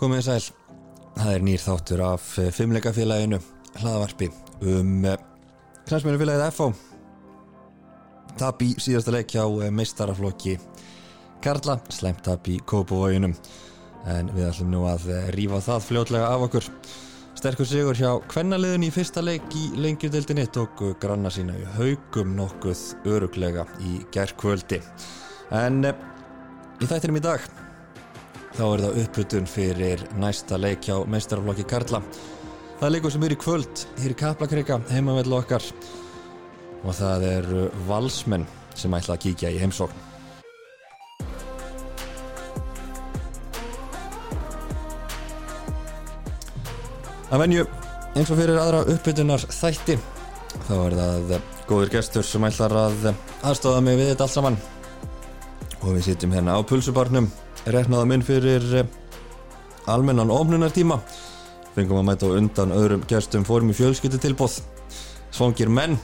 Komið sæl, það er nýr þáttur af fimmleikafélaginu hlaðavarpi um knæsmjörnufélagið FO Tap í síðasta leik hjá meistaraflokki Karla, sleimt tap í Kópavóginum en við ætlum nú að rífa það fljótlega af okkur. Sterkur sigur hjá kvennaliðin í fyrsta leik í lengjurdeildinni tók granna sína í haugum nokkuð öruglega í gerðkvöldi en í þættinum í dag þá er það upphutun fyrir næsta leik hjá meistaraflokki Karla. Það er leikur sem er í kvöld hér í Kaplakrika, heimavell okkar. Og það eru valsmenn sem ætla að kíkja í heimsókn. Að venju eins og fyrir aðra uppbytunar þætti þá er það góður gestur sem ætlar að aðstofa mig við þetta allt saman. Og við sitjum hérna á pulsubarnum reknaða minn fyrir almennan ofnunartíma fengum að mæta undan öðrum gestum fórum í fjölskyttu tilbóð svongir menn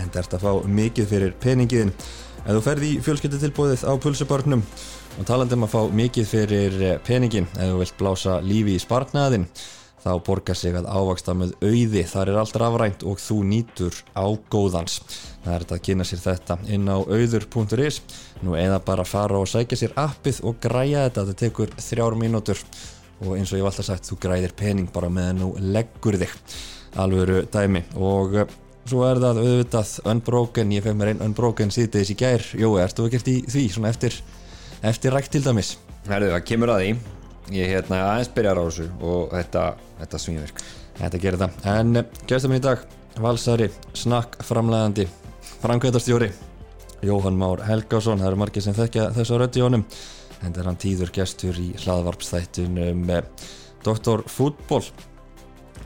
en þetta fá mikið fyrir peningiðin ef þú ferði í fjölskyttu tilbóðið á pulsubarnum og talandum að fá mikið fyrir peningin ef þú vilt blása lífi í spartnaðin þá borgar sig að ávaksta með auði. Þar er allt rafrænt og þú nýtur á góðans það er þetta að kynna sér þetta inn á auður.is nú eða bara fara og sækja sér appið og græja þetta. Þetta tekur þrjár mínútur. Og eins og ég var alltaf sagt þú græðir pening bara með að nú leggur þig. Alvöru dæmi. Og svo er það auðvitað unbroken, ég feg mér einn unbroken síðdeis í gær, jú, ertu ekkert í því svona eftir, eftir rækt til dæmis? Herðu, það kemur að því. Ég hérna aðeins byrjar á þessu og þetta, þetta svínverk Þetta gerir það, en gestur minn í dag Valsari, snakk framlegandi framkvæmtastjóri Jóhann Már Helgásson, það eru margir sem þekkja þessu á röddjónum en það er hann tíður gestur í hlaðvarpstættunum Dr. Fútból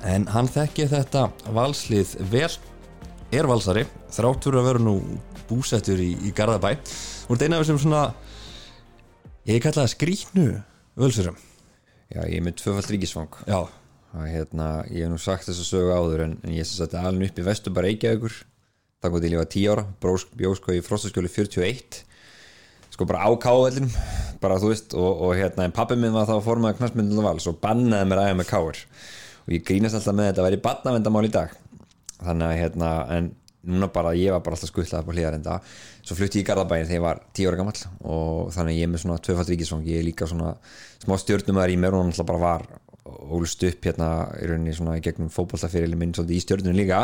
en hann þekki þetta valslið vel er valsari, þrátt fyrir að vera nú búsettur í, í Garðabæ. Og þetta er eina af þessum svona ég kalla það skrýtnu völsurum. Já, ég er með tvöfald ríkisfang. Já, hérna, ég hef nú sagt þess að sögu áður en, en ég seti alveg upp í vestu bara Reykjavíkur kom til ég var 10 ára bjóð sko í frostaskjóli 41 sko bara á káðvellinum bara þú veist og, og hérna en pappi minn var þá formaði knastmyndinu vals og bannaði mér aðeins með káður og ég grínast alltaf með þetta að vera í badnavendamál í dag. Þannig að hérna en núna bara ég var bara alltaf skuttlaði på hlýðarenda svo flutti ég í Garðabæin þegar ég var 10 ára gammal og þannig ég er með svona tvöfald ríkisfang. Ég er líka svona smá stjórnumæður í mér og alltaf bara var ólust upp hérna í rauninni svona gegnum fókbaltafyrirli minn svolítið í stjórnunum líka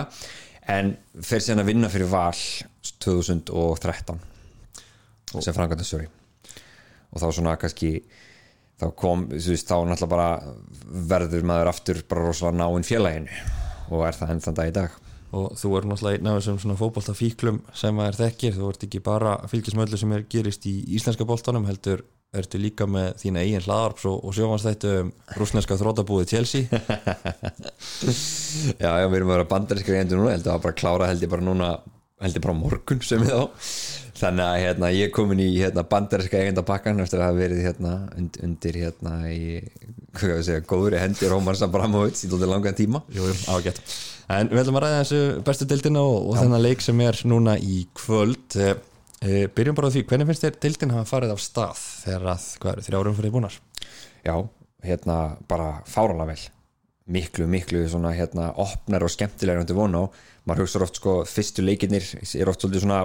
en fer síðan að vinna fyrir val 2013 sem frangatastjóri og þá svona kannski þá kom, þú veist, þá náttúrulega bara verður maður aftur bara rosalega náinn félaginu. Og er það enn þann dag í dag. Og þú er náttúrulega einn af þessum svona fókbaltafíklum sem maður þekkir, þú ert ekki bara fylgismöllu sem er gerist í íslenska bóltanum heldur ertu líka með þína eigin hlaðarps og, og sjófanstættu um rúsneska þrótabúið Chelsea? Já, já, við erum að vera bandarískri endur núna, heldur að bara klára heldur bara núna, heldur bara morgun sem við þá þannig að hérna, ég er komin í hérna, bandaríska eigendapakkan eftir að hafa verið hérna, und, undir hérna í, hvað ég segja, góðri hendir Rómar Sabramovits í langan tíma. Jú, jú, ágætt. En við ætlum að ræða þessu bestu deildina og, og þennan leik sem er núna í kvöld e, Byrjum bara á því, hvernig finnst þér deildin hafa farið af stað þegar að, hvað eru, þrjárum fyrir búnar? Já, hérna bara fáralega vel. Miklu, miklu svona hérna opnar og skemmtilegur undir vona á, maður hugsa oft sko fyrstu leikirnir er oft svolítið svona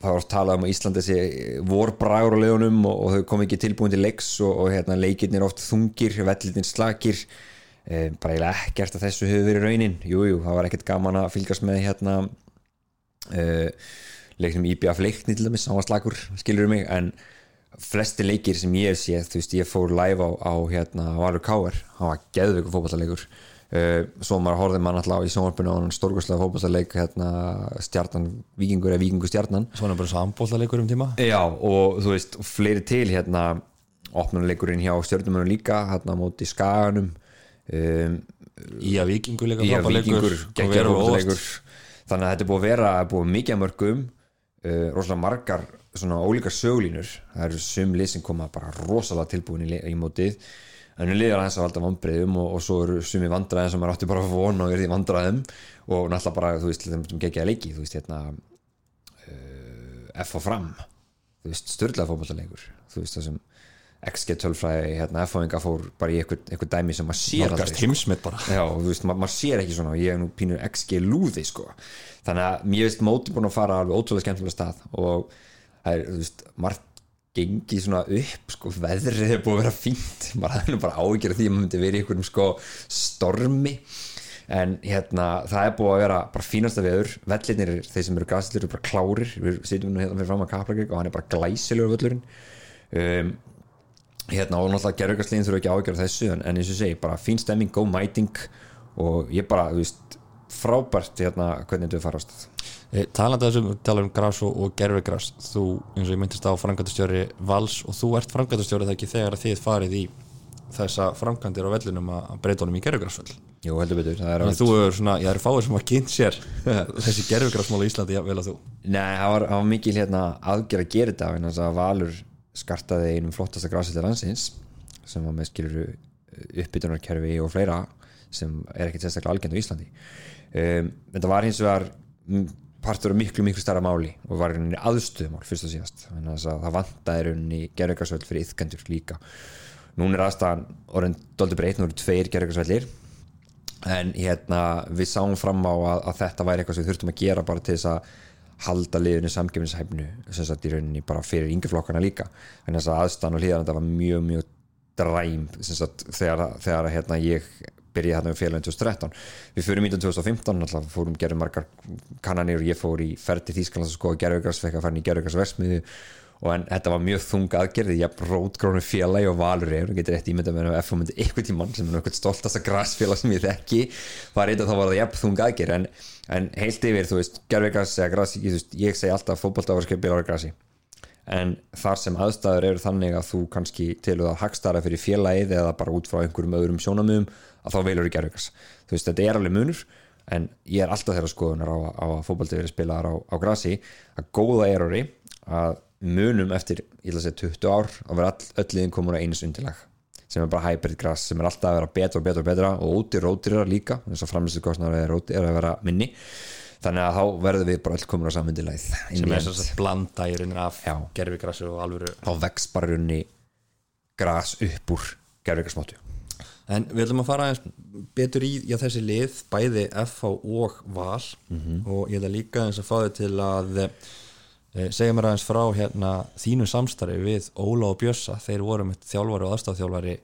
það var oft talað um að Íslandi þessi vorbræður á leðunum og, og þau kom ekki tilbúin til leiks og, og hérna leikirnir oft þungir, vellitin slakir. E, bara eiginlega ekkert að þessu hefur verið raunin, jújú, jú, það var ekkert gaman að fylgast með hérna e, leiknum IBF leikni til dæmis, það var slakur, skilur mig en flesti leikir sem ég hef séð þú veist, ég fór live á, á hérna á Alur Káar, það var geðveikur fókbaltalegur Uh, svo maður horfið maður alltaf í sjónvarpinu á stórgóðslega fókbalstaleik hérna, stjarnan, vikingur eða vikingur stjarnan. Svona bara sambóltaleikur um tíma. Já og þú veist, fleiri til hérna, opnuleikurinn hjá stjörnumunum líka hérna móti skaganum um, Í að vikingur geggjör fókbalstalegur þannig að þetta er búið að vera, búið mikið mörgum uh, rosalega margar svona ólíkar söglínur það eru sum lið sem koma bara rosalega tilbúin í, í mótið. En við liðar aðeins að valda vandbreiðum og, og svo eru sumi vandræðin sem maður átti bara að vona og er því vandræðum. Og náttúrulega bara, þú veist, þeim geggja leiki þú veist, hérna uh, F og fram, þú veist, störðlega fókbaltalegur þú veist, það sem XG tölfræði hérna, F-fáinga fór bara í eitthvað dæmi sem maður sér Nálgast aldrei heimsmet bara. Já, þú veist, ma maður sér ekki svona og ég er nú pínur XG lúði sko. þannig að mér veist móti búin að fara alveg ótrúlega skemmtilega stað og það er, þú veist, margt gengið svona upp, sko, veðrið er búið að vera fínt, maður hafði nú bara af því að maður myndi verið í einhverjum sko stormi. En hérna það er búið að vera bara fínasta veður. Vellinir, þeir sem eru græslir eru bara klárir, við sitjum nú hérna fyrir fram að Kaplagrygg og hann er bara glæsilegur völlurinn. Um, hérna og náttúrulega gerðugarsliðin þurfa ekki af þessu en, en eins og segi, bara fín stemming, góð mæting og ég bara, þú veist frábært hérna hvernig þú farast. E, Talandi að þessum, tala um gras og, og gerfigras þú, eins og ég myndist á framkvæmdastjóri Vals og þú ert framkvæmdastjóri þegar ekki þegar þið farið í þessa framkvæmdir á vellinum að breyta honum í gerfigrasvöll Jú, heldur betur, það er þú er svona, ég er fáið sem að kynnt sér þessi gerfigrasmál í Íslandi vel að þú. Nei, það var, var mikil hérna aðgerð að gera þetta þess að Valur skartaði einum flottasta græsöldur landsins sem var með skiluru uppbytunarkerfi og fleira sem er ekkert sérstaklega algjörn á Íslandi. Um, þetta var hins vegar partur af miklu miklu starra máli og var í rauninni aðstöðumál fyrst og síðast. Þannig að það vantaði rauninni gerðugarsvöld fyrir yðkendur líka. Núna er aðstæðan orðin doldur breytt, nú eru tveir gerðugarsvöldir en hérna við sáum fram á að, að þetta væri eitthvað sem við þurftum að gera bara til þess að halda liðinu samgefnishæfnu sem sagt í rauninni bara fyrir yngjaflokkana líka. En þess að aðstæðan og hlýðan þetta var mjög mjög dræm sem sagt þegar, þegar hérna ég byrjaði hérna með félagin 2013 við fyrir mítan 2015 alltaf fórum gerðum margar kannanir og ég fór í ferð til Þýskalands og gerðugars fekk að fara í gerðugars versmiðu og en þetta var mjög þung aðgerði ég rótgrónu félagi og valur er og getur eitt ímynda með F myndi ykkur tímann sem er náttúrulega stoltasta græsfélag sem ég þekki var eitthvað þá var það jafn þung aðgerð. En, en heilt yfir, þú veist, gerðugars eða græs, ég, veist, ég segi alltaf fótballtafarskip byrjar á græsi en þar sem aðstæður eru þannig að þú kannski til að hagstara fyrir félagið eða bara út frá einhverjum öðrum sjónamöðum að þá velur í gerðugars þú veist, þetta er alveg munur en ég er alltaf þeirra skoðunar á, á að fótballti verið spilaðar á, á grasi. Að góða er orði að munum eftir, ég ætla að segja 20 ár að vera öll liðin komin á einu sundilag sem er bara hybrid gras sem er alltaf að vera betra og betra og betra og ótir rótirar líka þess að framlýstu kostnar er, er að vera minni. Þannig að þá verðum við bara öll komin á samundilæð sem er að blanda í rauninni af Já. gerfigrassu og alvöru þá vex bara runni gras upp úr gerðvíkarsmáttu En við ætlum að fara betur í já, þessi lið, bæði FH og Val. Og ég ætla líka aðeins að fá þau til að segja mér aðeins frá hérna þínu samstarfi við Óla og Bjössa, þeir voru með þjálfari og aðstafþjálfari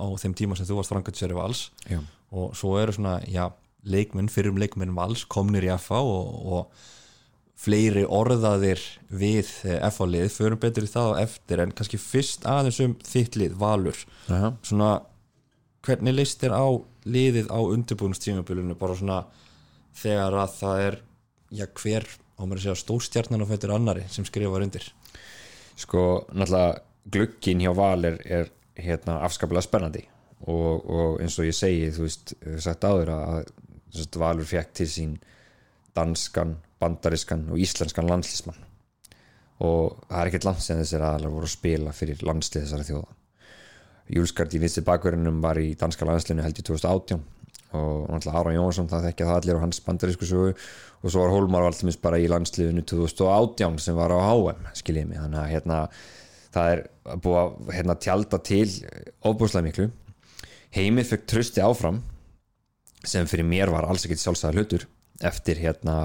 á þeim tíma sem þú varst frangatisjöri Vals. Já. og svo eru svona, já, leikmenn fyrir um leikmenn Vals komnir í FH og, og fleiri orðaðir við FH lið, förum betur í það á eftir en kannski fyrst aðeins um þitt lið, Valur. Já. svona hvernig leist þér á liðið á undirbúinustímabilinu bara svona þegar að það er já hver á mér að segja stórstjarnan og fættir annari sem skrifar undir. Sko náttúrulega glukkin hjá Val er, er hérna afskaplega spennandi. Og, og eins og ég segi þú veist, við höfum sagt áður að þú veist, Valur fekk til sín danskan, bandariskan og íslenskan landslísmann og það er ekkert land sem þessir aðalar voru að spila fyrir landslið þessara þjóða. Júlskart í vinsti bakverðinum var í danska landslinu held í 2018 og náttúrulega Ára Jónsson það þekkja það allir á hans bandarísku sögu. Og svo var Hólmar Valdimis bara í landsliðinu 2018 sem var á HM skiljið mig, þannig að hérna það er búið að hérna, tjálta til ofbúslega miklu. Heimið fekk trösti áfram sem fyrir mér var alls ekkert sjálfsæða hlutur eftir hérna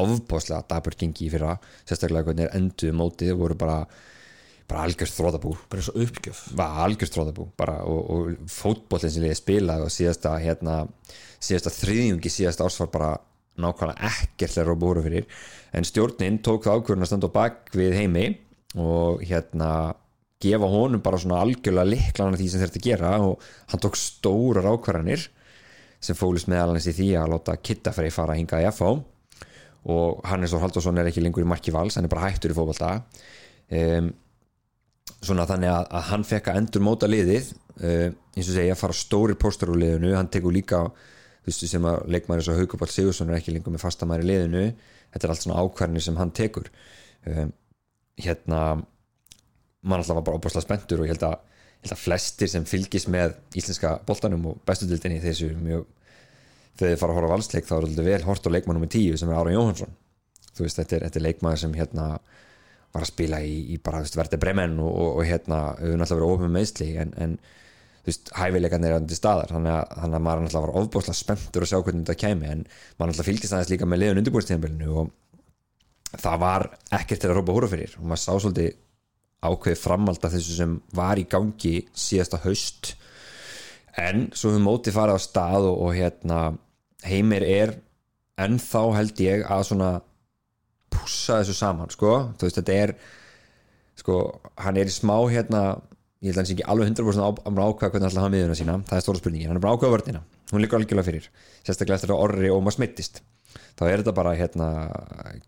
ofbúslega daburgengi í fyrra. Sérstaklega hvernig er enduð mótið voru bara bara algjörst þrótabú bara svo uppgjöf. Algjörst þrótabú bara og, og fótbollin sem liði spilaði og síðasta hérna, síðasta þriðjungi síðasta árs var bara nákvæmlega ekkert að búra fyrir. En stjórnin tók það ákvörðun að standa á bak við heimi og hérna gefa honum bara svona algjörlega liklana því sem þetta gera og hann tók stórar ákvarðanir sem fólist meðal hans í því að láta Kittafrey fara að hinga í FH og Hannes Þór Haldursson er ekki lengur í marki vals, hann er bara hættur í fótbolta. Um, svona þannig að, að hann fekk að endur móta liðið uh, eins og segja að fara stóri póstur úr liðinu, hann tekur líka þú veist sem að leikmæri svo Haugupall Sigursson er ekki lengur með fastamæri liðinu. Þetta er allt svona ákvarðinir sem hann tekur. Um, hérna mann alltaf var bara óbúslega spenntur og ég held að, ég held að flestir sem fylgis með íslenska boltanum og bestudildinni þessu mjög þegar þið fara að horfa valsleik þá er þetta vel hort á leikmannum með tíu sem er Ára Jóhansson þú veist þetta er, þetta er leikmann sem hérna var að spila í, í bara, þú veist, verði bremen og, og, og hérna, við náttúrulega verið ofið með meðsli en, en þú veist, hæfileikarnir er til staðar þannig að, þannig að maður náttúrulega var ofbúslega spenntur að sjá hvernig þetta kæmi en maður náttúrulega fylgist aðeins líka með liðun undirbúinstíðanbylunu og það var ekkert til að rópa húra fyrir og maður sá svolítið ákveðið framald af þessu sem var í gangi síðasta haust. En svo við mótið farið á stað og, og hérna heimir er ennþá held ég að svona pússa þessu saman sko, þú veist þetta er sko, hann er í smá hérna ég held að hann sé ekki alveg 100% á, á ákveða hvernig alltaf hafa miðuna sína, það er stóra spurningin. Hann er bara ákveða vörnina, hún líka algjörlega fyrir. Sérstaklega eftir að orri og maður smittist. Þá er þetta bara hérna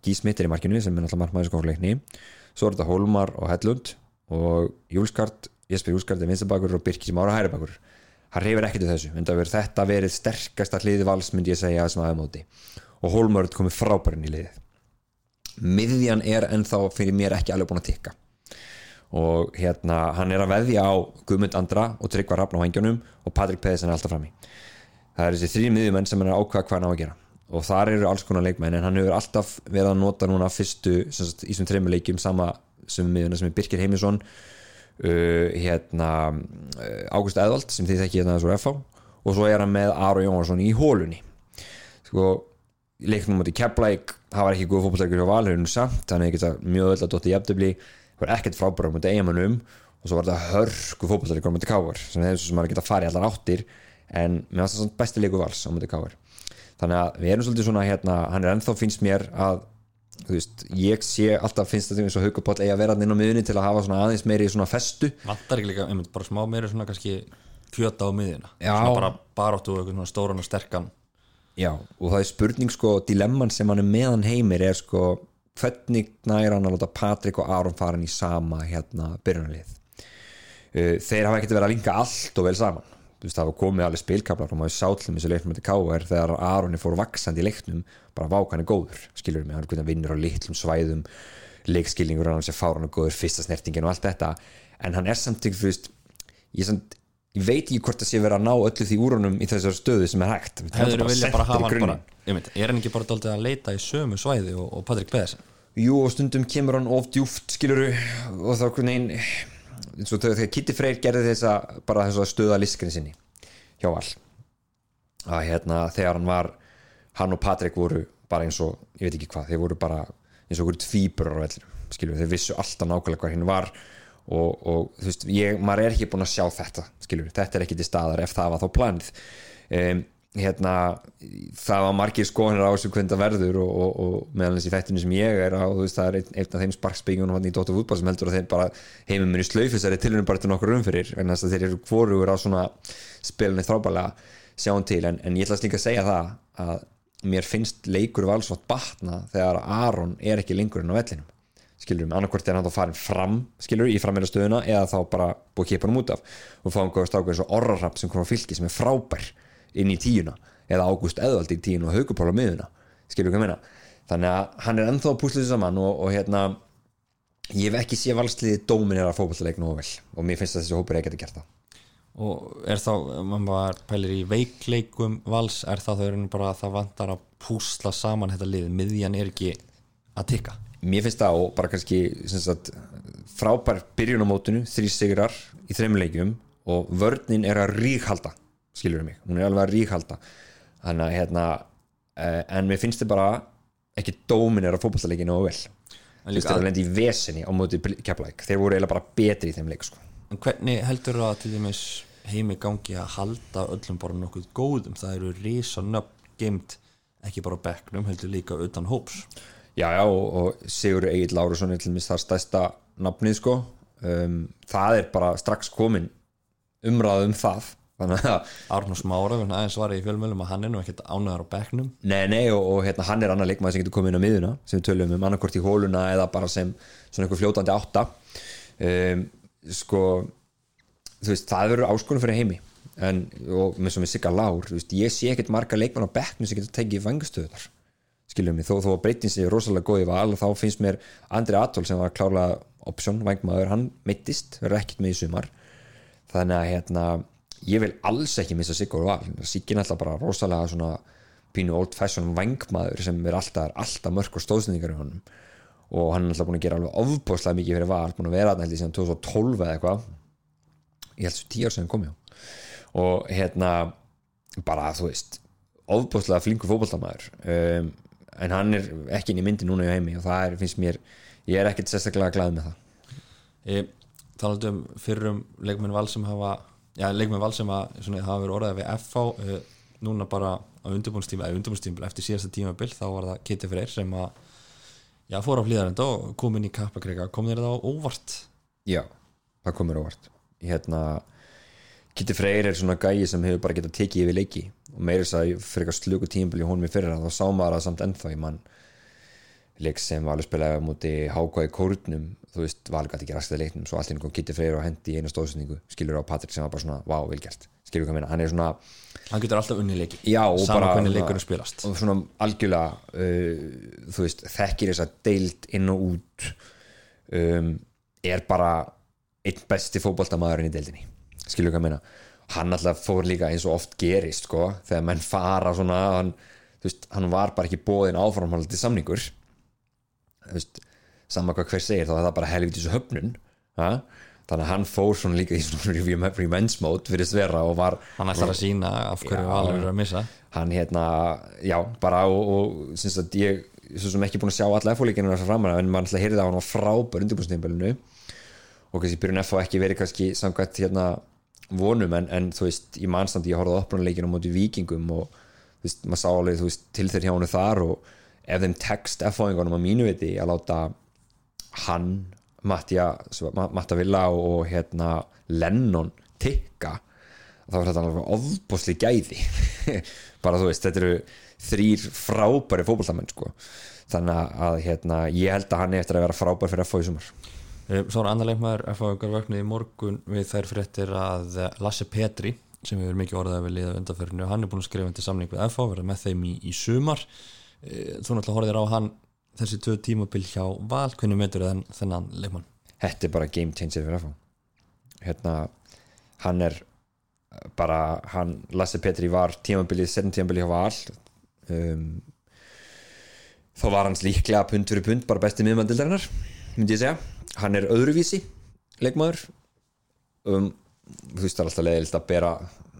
Gí Smittir í markinu sem er alltaf markmaður skófleikni svo er þetta Hólmar og Hellund og Júlskart, Jesper Júlskart er vinstabakur og Birkis Mára hæribakur hann reyfir ekkert þessu, verður þetta verið sterkasta hliði vals myndi ég segja sem aðeins og Hólmar er komið frábærin í liðið miðjan er ennþá fyrir mér ekki alveg búin að tikka. Og hérna hann er að veðja á Guðmund Andra og Tryggvar Rafn á hengjónum og Patrik Pedersen er alltaf frammi. Það er þessi þrý miðjumenn sem hann er ákvað hvað hann á að gera. Og þar eru alls konar leikmenn en hann hefur alltaf verið að nota núna fyrstu sagt, í þessum treymu leikjum sama sem miðjuna sem er Birkir Heimisson uh, hérna uh, Ágúst Eðvald sem þið þekki hérna þessu FH og svo er hann með Aro Jónsson í hólunni sko leiknum átti Keflæk það var ekki góð fólkvöldarkur hjá Valhörun samt þannig að það geta mjög öll að dotta í jafntöfli það var ekkert frábæra mútið eigamannum og svo var þetta hörku fólkvöldarkur á mútið Kávar sem þeim sem maður geta farið allar áttir en mér finnst það svona besti leiku vals á mútið Kávar þannig að við erum svolítið svona hérna, hann er ennþá finnst mér að Veist, ég sé alltaf finnst þetta eins og Haukapáll eigi að vera inn á miðunni til að hafa svona aðeins meiri svona festu. Vantar ekki líka, einmitt, bara smá meiri svona kannski kjöta á miðuna svona bara baráttu og eitthvað svona stóran og sterkan Já, og það er spurning sko dilemman sem hann er meðan heimir er sko hvernig næra hann að láta Patrik og Aron fara inn í sama hérna byrjunarlið uh, þeir hafa ekkert verið að linka allt og vel saman veist það hafa komið alveg spilkablar og maður sátlum þessu leiknum til K.R. þegar Aronni fór vaksandi í leiknum bara vákan er góður, skilur mig, hann vinnur á litlum svæðum, leikskilningur hann sé fáran og góður, fyrsta snertingin og allt þetta en hann er samt ég, samt, ég veit ekki hvort það sé verið að ná öllu því úrunum í þessar stöðu sem er hægt. Hefur þú vilja bara hafa hann bara? mynd, er hann ekki bara doldið að leita í sömu svæði og, og Patrik Beðesen? Jú og stundum kemur hann of djúft skiluru og þá hvernig eins og þegar Kitty Freyr gerði þessa bara þess að stöða liskinu sinni hjá all að hérna þegar hann var hann og Patrik voru bara eins og ég veit ekki hvað, þeir voru bara eins og okkur tvíburur á vellinu, skiljum þeir vissu alltaf nákvæmlega hvað hinn var og, og þú veist, ég, maður er ekki búin að sjá þetta skiljum, þetta er ekki til staðar ef það var þá planið. Um, hérna, það var margir skoðanir á þessu það verður og, og, og meðal þessi fættinu sem ég er á veist, það er einn, af þeim sparksbyggjum í Dóttar fútball sem heldur að þeir bara heimum minni slöifisari til húnum bara til nokkur umfyrir en þess að þeir eru hvorugur á svona spilinu þrábælega sjáum til. En, en ég ætla líka að segja það að mér finnst leikur valsvátt batna þegar Aron er ekki lengur en á vellinum skilur um, annarkvært er hann þá farin fram skilur í frammeira stöðuna eða þá bara búið hann út af. Og fáum góða stáku eins og Orrarrapp sem kom á fylki sem er frábær inn í tíuna eða Ágúst Eðvald í tíuna og Haugupála miðuna skilur ekki að minna þannig að hann er ennþá púslið saman og, og hérna ég hef ekki sé valsliði dóminera fókbaltaleik nú vel. Og mér finnst að þessi hópur ekki að gera það. Og er þá, mann bara pælir í veikleikum vals, er það þau eru bara að það vantar að púsla saman þetta lið, miðjan er ekki að tikka mér finnst það og bara kannski sagt, frábær byrjun á mótunu þrý sigrar í þreim leikjum og vörninn er að ríkhalda skilur mig, hún er alveg að ríkhalda þannig að hérna eh, en mér finnst þið bara ekki dóminir á fókbaltaleginu og vel. Það er að lendi í vesinni á móti kepplæk, þeir voru eiginlega bara betri í þeim leik sko. en hvernig heldur það til dæmis heimi gangi að halda öllum bara nokkuð góðum, það eru risa nöfn geimt, ekki bara bekknum heldur líka utan hóps já já og, og Sigur Egil Lárusson er til dæmis það stæsta nafnið sko. Um, það er bara strax komin umræð um það. Arnús Mára, aðeins var ég í fjölmjölum að hann er nú ekkert ánæðar á bekknum. Nei, nei, og, og hérna, hann er annar leikmaður sem getur komið inn á miðuna sem við tölum um annarkort í hóluna eða bara sem svona einhver fljótandi átta. Um, sko þú veist, það verður áskonum fyrir heimi. En, og með svo með sigga lár veist, ég sé ekkert marga leikmann á bekknum sem getur tekið vangastöðar skiljum mig, þó, þó að breytin sé rosalega góð í val þá finnst mér Andri Atól sem var klárlega option, vangmaður, hann mittist verður ekkert með í sumar. Þannig að hérna ég vil alls ekki missa Sigur Val. Sigin er alltaf bara rosalega svona pínu old fashion vangmaður sem er alltaf, alltaf mörg og stóðsendingar í honum. Og hann er alltaf búin að gera alveg ofbóðslega mikið fyrir val, búin að vera ég síðan 2012 eða eitthvað. Ég held svo tíu ár sem hann kom hjá og hérna bara þú veist ofbóðslega flinkur fótboltamæður um, en hann er ekki inn í myndi núna í heimi og það er, finnst mér ég er ekkert sérstaklega glæð með það. Talandi um fyrrum leikmenn val sem hafa já, leikmenn val sem að, svona, hafa verið orðað við FH e, núna bara á undirbúnstíma eða undirbúnstíma eftir síðasta tímabill þá var það Kitty Freyr sem að já, fór á hlýðarend og kom inn í kappakrega kom þér það á óvart? Já, það komur óvart. Hérna Kitty Freyr er svona gæi sem hefur bara getað tekið yfir leiki og meira þess að fyrir eitthvað slugu tímabili hún mér fyrir að þá sá maður það samt ennþá í mann. Leik sem var alveg spilaði á móti hákvæði kórnum. Þú veist, valið gæti ekki raskið leiknum svo allt inn kom Kitty Freyr og hendi í eina stóðsendingu skilur á Patrik sem var bara svona, vá, vilgjart skilur hvað minna, hann er svona hann getur alltaf unni leiki. Saman hvernig leikunum spilast. og svona algjörlega uh, þú veist, þekkir þess að deilt inn og út. Um, er bara einn besti fótboltamaðurinn í deildinni. Skilur hvað minna hann alltaf fór líka eins og oft gerist sko, þegar menn fara svona hann, veist, hann var bara ekki bóðin áframhaldið samningur. Veist, sama hvað hver segir þá er það bara helvítið svo höfnun ha? þannig að hann fór svona líka í svona revenge mode fyrir svera og var hann ætlar að sína af hverju valur er að missa. Hann hérna, já, bara og, og syns að ég, svo sem ekki búin að sjá alla F-fólíkinu þessar framar en maður alltaf heyrði að hann var frábær undirbúrsnýmbalinu og kannski byrjun F ekki verið kannski samkvæmt hérna vonum en, en þú veist, í mannstandi ég horfði á opnuleikinu á móti vikingum og þú veist, maður sá alveg, þú veist, til þeir hjá hann þar og ef þeim text F-fóingunum að mínu viti að láta hann, Mattia Matta Villa og hérna Lennon tikka þá er þetta alveg ofbosli gæði bara þú veist, þetta eru þrýr frábæri fókbaltamenn sko. þannig að hérna, ég held að hann er eftir að vera frábær fyrir FH í Svo er annar leikmaður FH vöknuð í morgun við þær fréttir að Lasse Petri sem hefur mikið orðað við liða undanferðinu hann er búin að skrifa undir samning við FH verða með þeim í, í sumar. Þú náttúrulega horfðir á hann þessi tvö tímabil hjá Val. Hvernig metur þenn, þennan leikmann? Þetta er bara game changer fyrir FH hérna, hann er bara, hann, Lasse Petri var tímabilið, setjum tímabilið hjá Val. Um, þá var hans líklega pund fyrir pund bara besti miðmandildarinnar, myndi ég segja. Hann er öðruvísi leikmaður. Um, þú veist það er alltaf leiðilegt að bera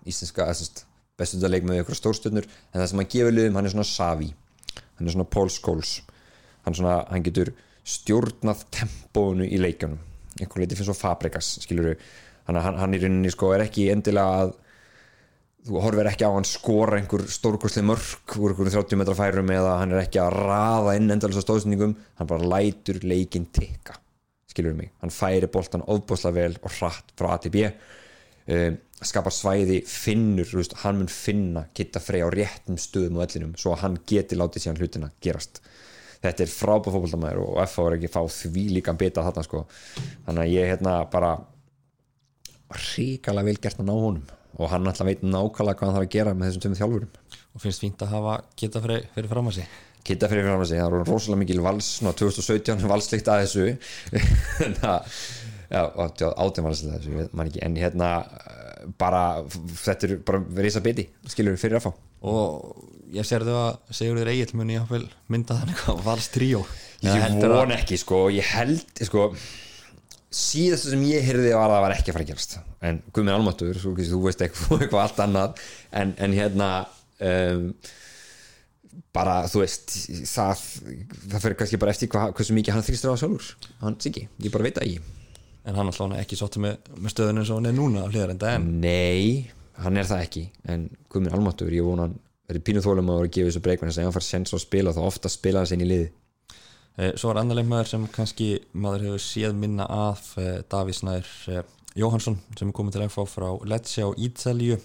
íslenska bestuða leikmaður ykkur stórstöðnur en það sem hann gefur liðum, hann er svona Savi hann er svona Paul Scholes. Hann, svona, hann getur stjórnað tempónu í leikjunum. Einhvern leiti finnst svo Fabregas hann, hann, hann í rauninni sko er ekki endilega að þú horfir ekki á hann skora einhver stórkursli mörg úr einhverjum 30 metra færum eða hann er ekki að raða inn endalins á stóðsningum hann bara lætur leikin tikka skilur mig, hann færi boltan ofbosla vel og hratt frá A til B. Um, skapar svæði finnur, veist, hann mun finna geta frey á réttum stöðum og ellinum svo að hann geti látið síðan hlutina gerast. Þetta er frábæð fólkvöldamæður og FH er ekki fá því líka beta þarna sko. þannig að ég hérna bara ríkala vel gert að ná honum og hann alltaf veit nákvæmlega hvað hann þarf að gera með þessum tömum þjálfurum. Og finnst fínt að hafa geta fyrir, fyrir fram að sig geta fyrir fram að sig, það er rosalega mikil vals 2017 valslikt að þessu. Já, átján valslikt að þessu, mann ekki. En hérna bara, þetta er bara að biti, skilur fyrir að fá. Og ég sér þau að segur þér eigin muni að mynda þannig að vals tríó. Ég von ekki sko, ég held sko síðast sem ég heyrði var að það var ekki að fara að gerast. En guð minn almatur, þú veist eitthvað, eitthvað allt annað. En, en hérna um, bara þú veist það, það fyrir kannski bara eftir hvað, hversu mikið hann þrýstur á sjálfur. Hann siki, ég bara veit að ég En hann alltaf ekki sótti með, með stöðun eins og hann er núna á hlýðarenda en Nei, hann er það ekki. En guð minn almatur, ég vona hann verið pínuð þólum að vera að gefa þessu breykman þess að hann fær sens á að spila þá ofta spila hann sér í liði Svo er annar leikmaður sem kannski maður hefur séð minna af Davís Nær Jóhansson sem er komið til FH frá Lecce á Ítalíu.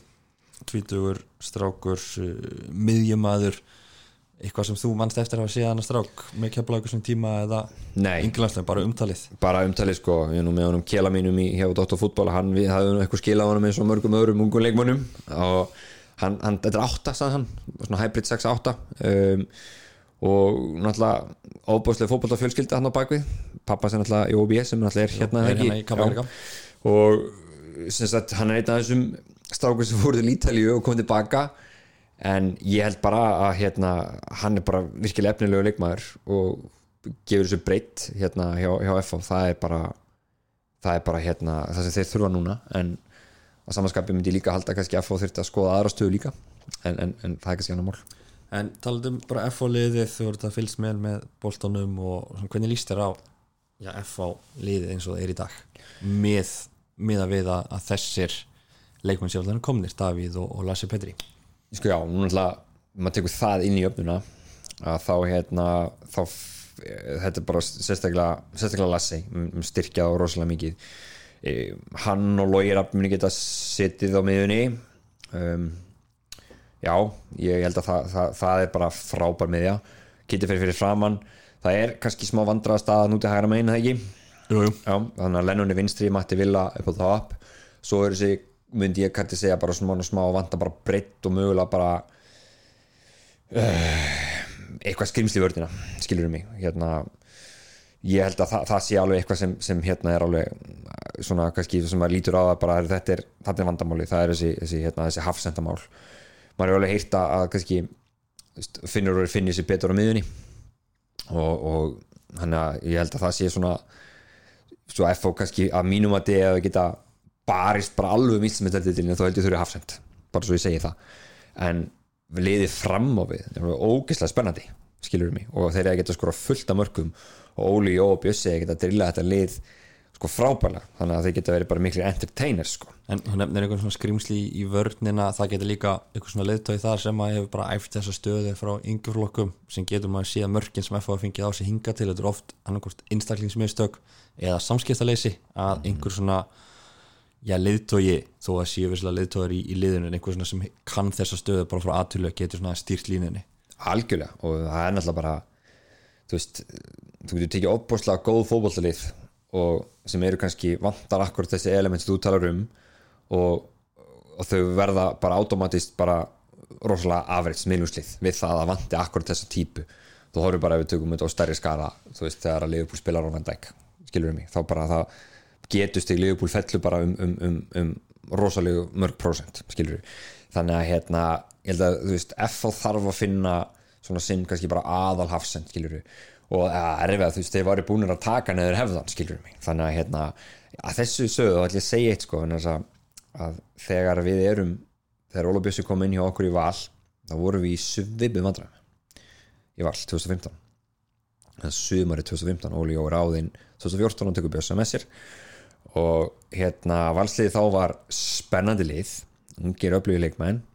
Tvítugur, strákur miðjumæður eitthvað sem þú mannst eftir að hafa séð hann að strák með keflaðu sem tíma eða ynglanslega, bara umtalið? Bara umtalið sko, ég er nú með honum kela mínum í hjá Dóttarfútból, hann við hafðum eitthvað skilað honum eins og mörgum öðrum ungum leikmönnum. Og hann, hann þetta er átta, sagði hann, svona hybrid 6-8 um, og náttúrulega óbúslega fótballtafjölskylda hann á bakvið, pappa sem náttúrulega í OBS sem náttúrulega er hérna, er hérna í og sem sagt hann er einn af þessum strákur sem fóruð til Ítalíu og kom tilbaka. En ég held bara að hérna, hann er bara virkilega efnilegu leikmaður og gefur þessu breytt hérna hjá, hjá FH það er bara það er bara hérna það sem þeir þurfa núna. En að samanskapi myndi líka halda kannski FH þurfti að skoða aðra stöðu líka. En, en, en það er kannski annar mál En talandum bara FH liðið þú voru að fylgst með með boltanum og hvernig líst þér á já, FH liðið eins og það er í dag? Með, með að við að, að þessir leikmenn sjálf komnir, Davíð og, og Lassi Petri. Sko já, nú náttúrulega maður tekur það inn í öfnuna að þá hérna þá, þetta er bara sérstaklega sérstaklega Lassi, um, styrkjað og rosalega mikið. E, hann og Lógir muni geta sittið á miðunni um, já, ég held að það, það, það er bara frábær miðja. Getur fyrir fyrir framann það er kannski smá vandraða stað að núti hægra megin, það ekki? Jú, jú. Já, þannig að Lennon er vinstri, Matti Villa upp á það upp svo er þessi, myndi ég kannski segja bara smá, smá vanta bara breytt og mögulega bara uh, eitthvað skrimsli vördina skilur um mig. Hérna, ég held að það, það sé alveg eitthvað sem, sem hérna er alveg svona kannski sem maður lítur á það bara þetta er, er vandamáli, það er þessi, þessi, hérna, þessi hafsendamál maður er alveg heyrt að að kannski finnur og finnir sér betur á miðunni og, og hann að ég held að það sé svona svo FO kannski að mínum að þið að geta barist bara alveg mitt sem þetta til þá held ég þurfi hafsend bara svo ég segi það. En liðið fram á við það er ógeðslega spennandi skilur mig. Og þeir eru að geta skora fullt af mörgum og Óli og Bjössi að geta drilla þetta lið sko frábæla þannig að þeir geta verið bara miklu entertainers sko. En hún nefnir einhvern svona skrimsli í vörnina það getur líka einhvern svona leiðtói þar sem að hefur bara æft þessa stöðu frá yngjaflokkum sem getur maður síðan mörkin sem FH fengið á sig hinga til þetta er oft annarkort einstaklingsmiðstök eða samskiptaleysi að einhver svona já, leiðtói þó að séu visslega leiðtóir í, í liðinu en einhver svona sem kann þessa stöðu bara frá aðtölu getur svona stýrt línunni. Algjörlega og það er náttúrulega bara þú veist, þú getur tekið opbúrslega góð fótbollalið og sem eru kannski vantar akkur þessi element sem þú talar um og, og þau verða bara automatist bara rosalega afriðt smiluslið við það að vanti akkur þessa típu. Þú horfum bara ef við tökum þetta á stærri skala þú veist þegar að Liverpool spilar á Van Dijk skilur við mig, þá bara það getust í Liverpool fellu bara um, um, um, um rosalegu mörg prósent skilur við, þannig að hérna ég held að þú veist, FH þarf að finna svona sinn kannski bara aðal hafsend skilur við, og að erfið að þú veist þeir varu búinir að taka neður hefðan skilur mig, þannig að hérna að þessu sögðu, þá ætlum ég að segja eitt sko að, að þegar við erum þegar Óla Bjössi kom inn hjá okkur í val þá vorum við í svipum vandræðum. Í val 2015 það sumari 2015 Óli Jó er áðinn 2014 og tekur Bjössa með sér. Og hérna valsliði þá var spennandi lið ungir öflugi leikmenn. Siggi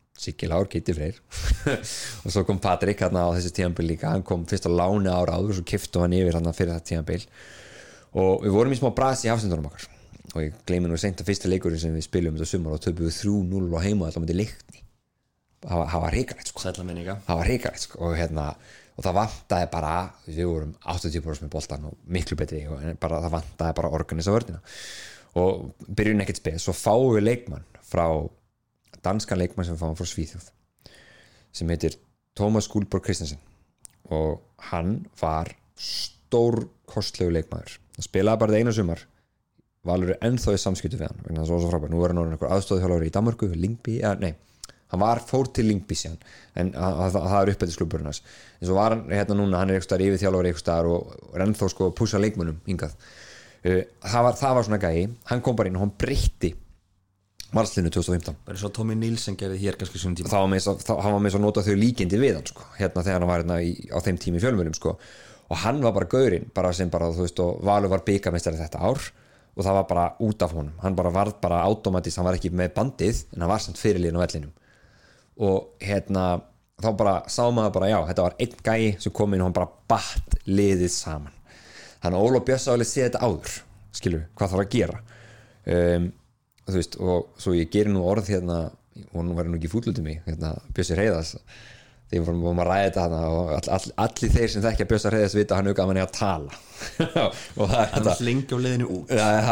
Lár, Gitti Freyr. Og svo kom Patrik hérna á þessi tíðanbíl líka. Hann kom fyrst á láni ára áður og svo kiftu hann yfir hérna fyrir þetta tíðanbíl og við vorum í smá brasi í hafsendunum okkar. Og ég gleymi nú seint að fyrsta leikurinn sem við spilum þetta sumar og töfum við 3-0 og heima alltaf með leikni. Það var reikalegt sko. Það var reikalegt sko. Og hérna og það vantaði bara, við vorum 80% með boltan og miklu betri og bara, það vantaði bara organisa vördina og byrjun ekkert spil, svo fáum við leikmann frá danskan leikmann sem fáum frá Svíþjóð sem heitir Tómas Gúlborg Kristensen og hann var stór kostlegu leikmaður. Hann spilaði bara það eina sumar. Valur er ennþá í samskiptu við hann vegna það er svo frábært, nú er hann orðin einhver aðstofðhjálfur í Danmarku, Lingby, eða nei hann var fór til Lingby síðan en það er uppættisklubburinn hans. En svo var hann hérna núna, hann er eitthvað yfir þjálfur eitthvað og er ennþá sko að púsa leikmunum hingað. Það var, það var svona gæi. Hann kom bara inn og hann breytti varslinu 2015 bara svo Tómi Nílsen gerði hér kannski svona tíma. Þá var með að nota þau líkindi við hann sko, hérna þegar hann var hérna í, á þeim tími fjölmjölum sko. Og hann var bara gaurinn, bara sem bara þú veist og Valur var byggamestari þetta ár og það var bara út af honum, hann bara var bara automatist, hann var ekki með bandið en hann var samt fyrirlíðin á vellinum. Og hérna þá bara sá maður bara já, þetta var einn gæi sem kom inn og hann bara batt liðið saman. Þannig að Bjössa alveg sé þetta áður skilur, hvað þarf að gera. Um, veist, og svo ég gerir nú orð hérna, og nú verður nú ekki fútluti mig hérna, Bjössi Reyðas því við vorum að ræða þetta og all, all, allir þeir sem þekkja Bjössa Reyðas vita hann auðvitað að hann er að tala. Og það er þetta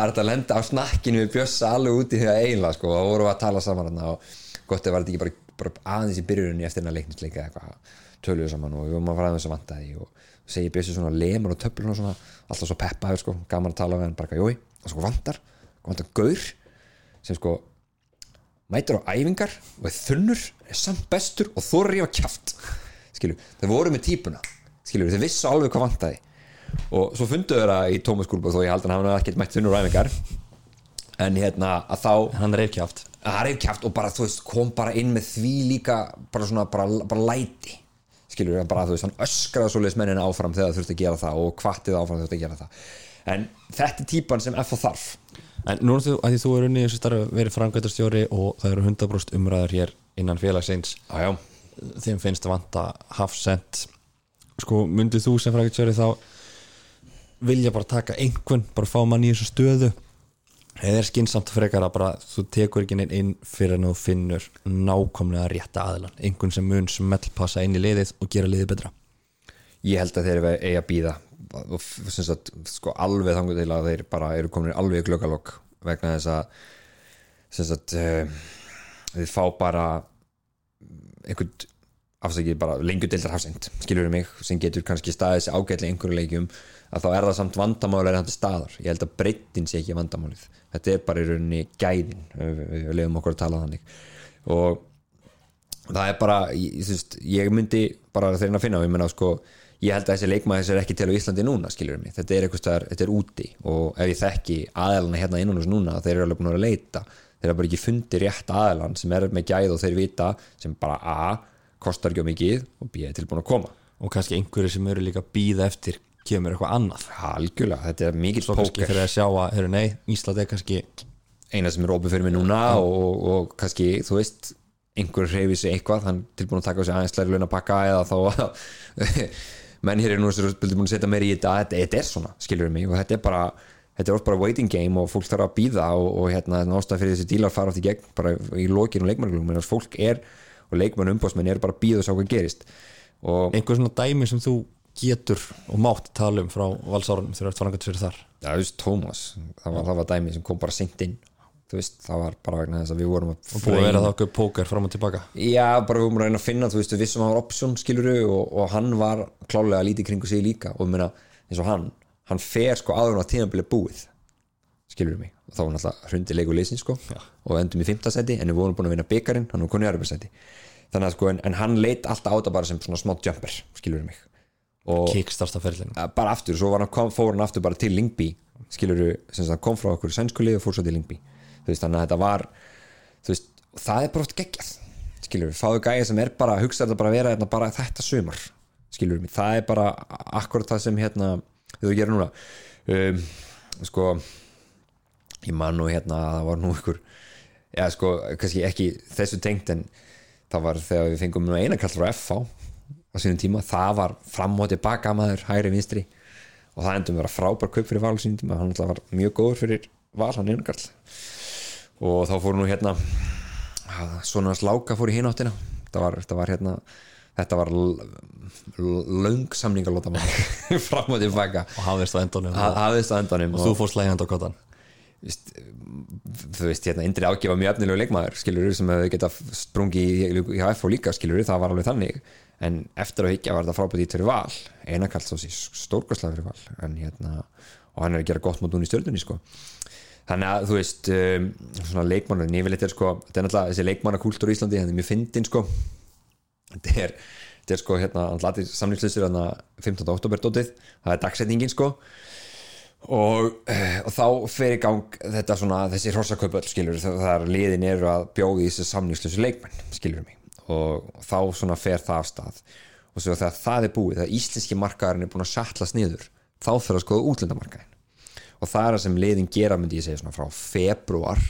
er að lenda á snakkinu við Bjössa alveg úti að eiginlega sko, og vorum við að tala saman hana, og gott ef var þetta ekki bara, bara aðeins í byrjunni eftir hennar leiknisleika eitthvað töluðu saman og við vorum að fara þess að vanta því og segi Bjössi svona lemur og töflur og svona, alltaf svo peppaður sko, gaman að tala og svo vantar vantar gaur sem sko mætur á æfingar og er þunnur er samt bestur og í að kjáft skilju, þeir voru með típuna. Skilju, þeir vissu alveg hvað vantaði. Og svo fundu þeirra í Tómas Gúlba þó ég held að hann hafa ekkert mætt þunnur ræfingar en hérna að þá hann er reykjaft hann reyf kæft og bara þú veist kom bara inn með því líka bara svona bara, bara læti. Skilur við bara þú veist hann öskraði svoleiðis mennina áfram þegar það þurfti að gera það og kvattið áfram þegar þurfti að gera það. En þetta er típan sem F þarf En nú er þú, að því þú er unni í þessu starfi verið framkvæmtastjóri og það eru 100% umræður hér innan félagsins. Já, já. þeim finnst að vanta hafsend sko, myndið þú sem framkvæmtastjóri þá vilja bara taka einhvern, bara fá mann í þessu stöðu? Eða er skinsamt frekar að bara þú tekur ekki neinn inn fyrir en þú finnur nákvæmlega rétta aðlan einhvern sem mun smellpassa inn í liðið og gera liðið betra. Ég held að þeir eru eigi að býða og sem sagt, sko alveg þangur til að þeir bara eru komin alveg í glöggalokk vegna þess að sem sagt uh, þeir fá bara einhvern afsakið bara lengur deildar hafsend skilur mig, sem getur kannski staðið sér ágætlega einhverju leikjum að þá er það samt vandamáli er þetta staðar, ég held að breytin sé ekki vandamálið, þetta er bara í rauninni gæðin, við, lefum okkur að tala þannig. Og það er bara, ég, ég myndi bara þeirinn að finna, ég menna sko ég held að þessi leikmaður er ekki til á Íslandi núna skilur mig, þetta er eitthvað staðar, þetta er úti og ef ég þekki aðalana hérna innan hos núna þeir eru alveg búin að leita, þeir eru bara ekki fundið rétt aðalan sem er með gæð og þeir vita sem bara A, kostar ekki á mikið og B, er tilbúin að koma. Og kannski einhverju sem eru líka býða eftir kemur eitthvað annað. Algjörlega, þetta er mikill svo kannski póker. fyrir að sjá að, heyrðu nei, Ísland er kannski eina sem er opið fyrir mig núna og, og kannski, þú veist einhver reyfi sig eitthvað, hann er tilbúin að taka á sig aðeins læri laun að pakka eða þá menn hér er nú sem er tilbúin að setja meir í þetta, þetta, þetta er svona, skilur mig og þetta er bara, þetta er oft bara waiting game og fólk þarf að býða og, og hérna nástað fyrir þessi dílar fara átt í gegn bara í lokinu leikmannglum, fólk er og leikmann umbóðsmenn er bara að býða og sjá hvað gerist. Og einhver svona dæmi sem þú getur og mátt tala um frá valsárunum þegar þú ert farangatisverið þar? Já, þú veist, Tómas, það var, það var dæmi sem kom bara seint inn veist, það var bara vegna þess að við vorum að og búið að vera það okkur póker fram og tilbaka. Já, bara við vorum að reyna að finna, þú veist, við vissum að hann var option, skiluru, og, og hann var klálega lítið kringu sig líka. Og meina, eins og hann, hann fer sko áður á tímabilið búið, skiluru mig. Og þá var náttúrulega hrundi leiku leysin sko Já. og endum í fimmtasæti, en við vorum búin að vinna byggarinn hann var konið aðrabærsæti þannig að sko, en, en hann leit alltaf á þetta bara sem svona smá jumper, mig. Kickstarta ferlinu. Eh, bara aftur, svo hann, kom, fór hann aftur bara til Lingby skilur sem sagt, hann kom frá okkur sænskuli og fór svo til Lingby veist, þannig að þetta var veist, það er bara oft geggjað skilur, fáðu gæja sem er bara hugsa þetta bara að vera hérna, bara þetta sumar skilur mig, það er bara akkurat það sem hérna, þau gerir núna. Um, sko ég man nú hérna að það var nú ykkur já sko, kannski ekki þessu tengt en það var þegar við fengum nú eina kall frá FH á sínum tíma, það var fram og tilbaka maður, hægri vinstri. Og það endum vera frábær kaup fyrir val á sínum tíma, hann var mjög góður fyrir val hann einu kall og þá fór nú hérna svona sláka fór í hináttina. Þetta var, þetta var hérna þetta var löng samningalóta maður fram og tilbaka og hafðist á endunum Ha- hafðist á endanum og þú fórst lægjandi á kottan. Þú veist, hérna, Indri ágefa mjög efnilegu leikmaður, skilur sem hefur geta sprungi í, í HF og líka, skilur það var alveg þannig, en eftir að higgja var þetta frábært í fyrir val, eina kallt svo stórkostlega fyrir val, en hérna og hann er að gera gott mot núna í stjörnunni sko þannig að þú veist um, svona leikmannar, nýfilegt er sko þetta er náttúrulega þessi leikmannakúltúr í Íslandi, hann er mjög fyndin sko. Þetta er, þetta er sko hérna, samlýslisir hérna 15. oktober dótið, það er dagsetningin sko. Og, eh, og þá fer í gang þetta svona, þessi hrossakaupöld skilur þar liðin eru að bjóði þessi samlýslisu leikmenn, skilur mig. Og þá svona fer það af stað. Og svo þegar það er búið, þegar íslenski markaðarinn er búin að satlast niður þá fyrir að skoða útlendamarkaðin og það er það sem liðin gera myndi ég segja svona frá februar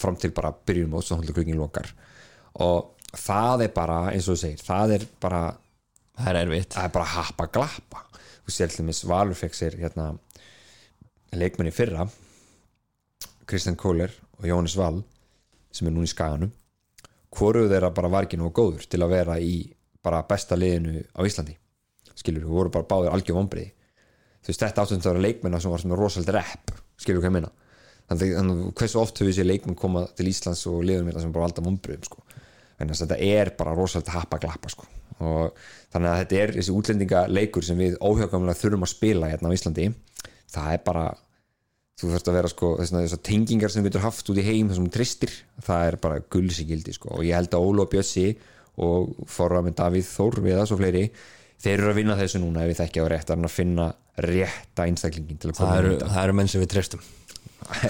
fram til bara byrjun móts og hóndlugrugin lokar. Og það er bara eins og þú segir, það er bara það er erfitt. það er bara happa glappa. Þú sér til dæmis Valur fekk sér hérna leikmenni fyrra Kristján Kóler og Jónis Val sem er núna í skaganum. Hvoru þeirra bara var ekki nú góður til að vera í bara besta liðinu á Íslandi. Skilur, þú voru bara báðir algjör vombriði þú veist, þetta þetta að vera leikmenna sem var svona rosalega rep, skilur hvað ég meina þannig að hversu oft höfum við sér leikmenn koma til Íslands og liðum þetta sem bara valda vombriðum sko. en þetta er bara rosalega happa glappa sko. og þannig að þetta er þessi útlendinga leikur sem við óhjákamlega þurfum að spila hérna á Íslandi það er bara þú þarfst að vera sko þessar tengingar sem við getur haft út í heim þessum tristir, það er bara gulsi gildi sko og ég held að Ólo Bjössi og forra með Davíð Þór við það svo fleiri þeir eru að vinna þessu núna ef við þekkja á rétt, er að finna rétta einstaklingin til að koma það eru, það eru menn sem við treystum.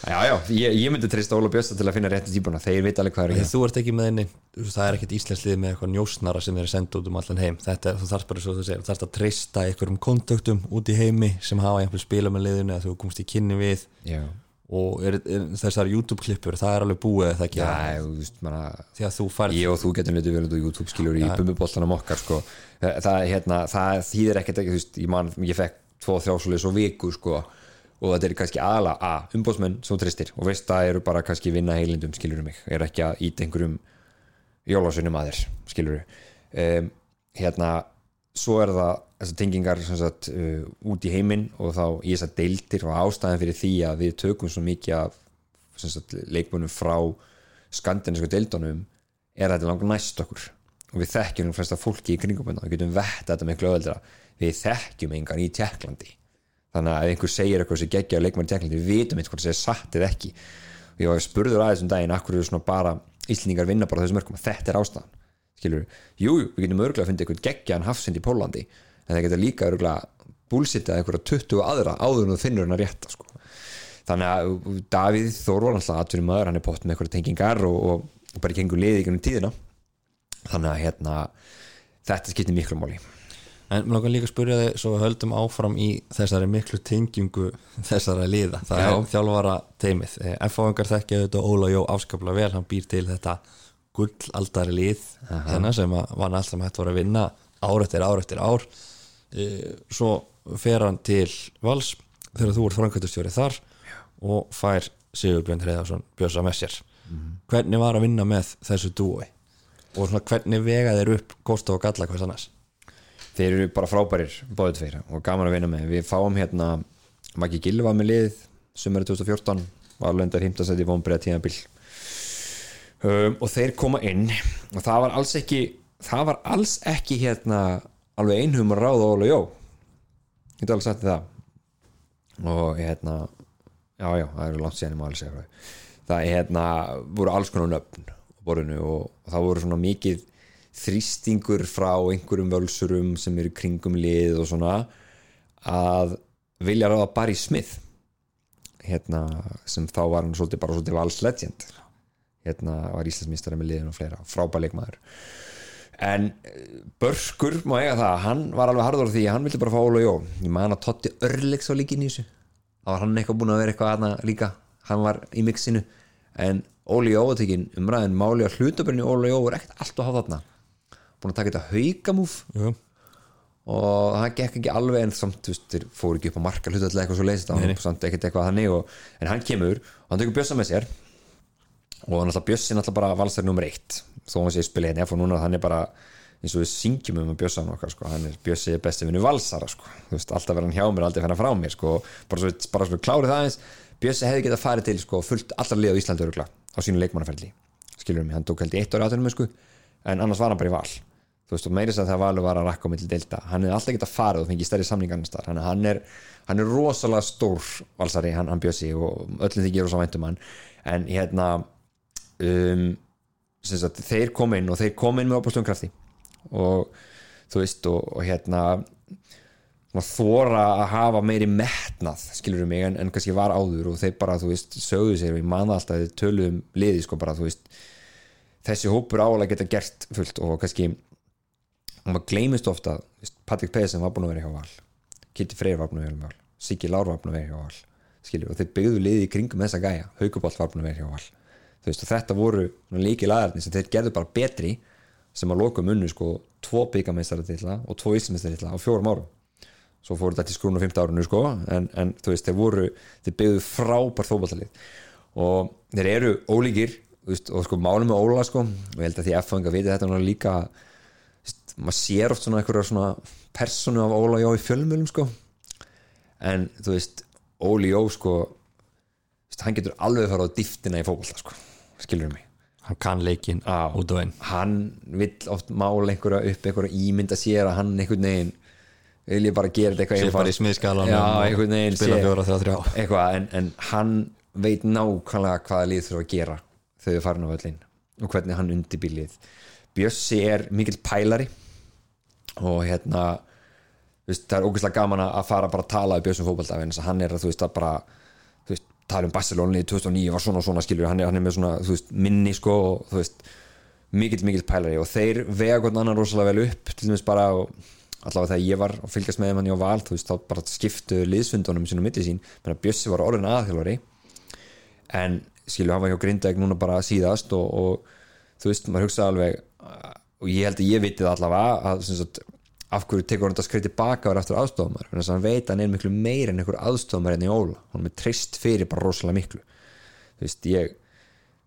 Já, já, ég, ég myndi treysta Óla Bjösta til að finna rétta típuna, þeir veit alveg hvað er að þú ert ekki með veist, það er ekkert íslenslið með eitthvað njósnara sem þeir eru senda út um allan heim. Þetta, er- þú þarfst bara svo þú segir, þú þarfst að treysta einhverjum kontaktum út í heimi sem hafa einhver spila með liðinu eða þú komst í kynni við. Já, og er, er, þessar YouTube klippur, það er alveg búið eða ekki, já, þú veist, manna því að þú færð ég og þú getum litið verið á YouTube skilur í bumbuboltanum okkar sko. það, það, hérna, það þýðir ekkert ekki þú veist, ég, man, ég fekk tvo þrjásulis og viku sko, og þetta er kannski aðla a, umbóðsmenn sem tristir og veist það eru bara kannski vinna heilindum skilur mig, er ekki að íta einhverjum jólásunum að þér skilur um, hérna svo er það þessar tengingar sagt, uh, út í heiminn og þá í þessar deildir og ástæðan fyrir því að við tökum svo mikið af sagt, leikmunum frá skandinarsku deildunum er þetta langt næst okkur. Og við þekkjum flesta fólki í kringum hérna, við getum vett þetta miklu öðvöldra við þekkjum engan í Tjekklandi þannig að ef einhver segir eitthvað sem geggja leikmann í Tjekklandi, við vitum eitthvað sem er satt eða ekki. Og ég var spurður aðeins um daginn akkur eru svona bara Íslendingar vinna bara á þessum mörgum þetta er ástæðan, skilur jú, jú, við getum örgulega að finna eitthvað geggjaðan hafsind í Pólandi en það getur líka örgulega búlsittað eitthvað 20 aðra áður en þú finnur hennar rétta sko. þannig að Davíð Þór var alltaf atvinnum maður, hann er pott með eitthvað tengingar og, og, bara gengur liði í tíðina þannig að hérna þetta skiptir miklu máli En mér langar líka að spyrja þig svo höldum áfram í þessari miklu tengingu þessara liða, það Já. er þjálfara teimið. F.O.engar þekkja þetta Óla Jó afskaplega vel, hann býr til þetta gullaldari lið hérna sem var allt sem hægt voru að vinna ár eftir ár eftir ár. Eh, svo fer hann til Vals þegar þú ert framkvæmtustjóri þar og fær Sigurbjörn Hreiðarsson Björsa með sér. Hvernig var að vinna með þessu dúi? Og svona hvernig vega þeir upp kosta og galla hvers annars? Þeir eru bara frábærir báðið tveir og gaman að vinna með. Við fáum hérna Maggi Gilva með lið sumari 2014 var löndar himtasæti vonbreið tíðabil um, og þeir koma inn og það var alls ekki það var alls ekki hérna alveg einhum að ráða Óla Jó. Ég get alveg sagt það. Og hérna já já, það eru langt því. það hérna voru alls konar nöfn á borðinu og, það voru svona mikið þrýstingur frá einhverjum völsurum sem eru kringum lið og svona að vilja ráða Barry Smith hérna sem þá var hann svolítið bara svolítið vals legend hérna var Íslandsmýstari með liðin og fleira. Frábær leikmaður. En eh, Börskur má eiga það, hann var alveg harður á því hann vildi bara fá Óla Jó. Ég man að Totti Örlegs var líka inn í þessu. Þá var hann eitthvað búin að vera eitthvað aðna líka. Hann var í mixinu. En Óli Jó tekin umræðin máli að hlutabörni Óla Jó er ekkert allt að hafa þarna. Búin að taka þetta haukamúf Jú. og það gekk ekki alveg en samt þú veist, þeir fóru ekki upp á marka hluta eitthvað svo og, en hann kemur og hann tekur Bjössa með sér og náttúrulega Bjössi náttúrulega bara valsar nummer eitt. Þó hann sé spila hérna og núna hann er bara eins og við syngjum um að Bjössa okkar sko. hann er Bjössi besti vinnu valsara sko. Veist, alltaf verður hann hjá mér, fann hann frá mér sko. bara svo, bara svo klárið það eins Bjössi hefði getað farið til sko, fullt allar lið á Íslandi örugla á sínu leikmannaferli. Skilur mig, hann tók held í eitt ári átunum en annars var hann bara í val. Þú veist, og meiri að það valur var að rakka á milli delta hann hefði alltaf getað farið og fengið stærri samning annars þar, hann, er, hann er rosalega stór valsari, hann, hann Bjössi og öllum því gerur svo væntum hann. En hérna um, sagt, þeir kom inn og þeir kom inn með opastum krafti. Og þú veist og, og hérna þóra að hafa meiri metnað skilur mig en, en kannski var áður og þeir bara þú veist sögðu sér og ég man það alltaf þeir töluðum liði sko bara þú veist þessi hópur álega geta gert fullt og kannski og maður gleymist ofta veist, Patrik Pedersen var búin að vera hjá Val Kitty Freyr var búin að vera hjá Val Siggi Lár var búin að vera hjá Val skilur og þeir byggðu liði í kringum þessa gæja Haukubolt var búin að vera hjá Val veist þetta voru líki lagarnir sem þeir gerðu bara betri sem að loka munnu sko tvo byggameistaratittla og tvo íslmeistaratittla á fjórum árum. Svo fóru þetta til skrúnu 15 árunu sko en, en þú veist þeir voru þeir byggðu frábær þóbaltalið og þeir eru ólíkir veist, og sko málum með Óla sko og ég held að því F-fanga viti þetta nú líka veist, maður sér oft svona einhverja svona personu af Óla Jó í fjölmjölum sko. En þú veist Óli Jó sko hann getur alveg fara á dýftina í fótbolta sko skilur mig hann kann leikinn Já. út og inn hann vill oft mála einhverja upp einhverja ímynda sér að hann einhvern veginn vil ég bara gera þetta eitthvað Sé bara í þrjá. eitthvað, en, en hann veit nákvæmlega hvaða lið þurfa að gera þau farin á völlin og hvernig hann undirbýr lið Bjössi er mikill pælari og hérna veist, það er ógeðslega gaman að fara bara að tala en þess að hann er að þú veist að bara tala um Barcelona í 2009 var svona svona skilur, hann er, hann er með svona veist, minni sko og þú veist mikill mikill pælari. Og þeir vega hvern annan rosalega vel upp til dæmis bara allavega þegar ég var að fylgjast með hann í á val þú veist, þá bara skiptu liðsfundunum sín og milli sín, menn að Bjössi var orðin aðhjálfari en skilju, hann var hjá Grindag núna bara síðast og, og þú veist, maður hugsaði alveg og ég held að ég viti það allavega að sagt, af hverju tekur hann þetta skrið tilbaka og er aftur aðstofamar, þannig að hann veit að hann er miklu meir en einhver aðstofamar enn í óla. Hann er trist fyrir bara rosalega miklu. Þú veist, ég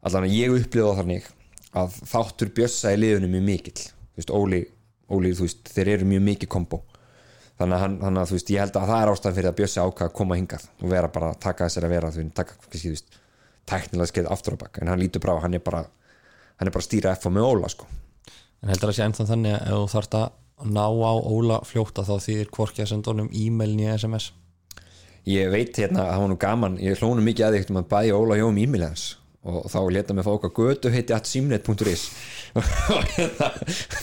allavega ég upplifa þannig að þáttur bjössa í liðunum mjög mikill. Þú veist, Óli, Óli, þú veist, þeir eru mjög mikið kombo. Þannig að, þannig að þú veist, ég held að það er ástæðan fyrir að bjössa ákvað að koma hingað og vera bara að taka þessar að vera veist, taka, kannski, þú veist, tæknilega skeið aftur á bak, en hann lítur brá, hann er bara hann er bara að stýra F með Óla, sko. En heldur að sé ennþá þannig að ef þú þarft að ná á Óla fljóta þá þýðir hvorki að senda honum e-mail nýja SMS ég veit hérna að það var nú gaman ég hlónu mikið að því um að bæja Óla hjá um e-mail hans og þá leta mig fá okkar götu heiti at simnet.is og hérna,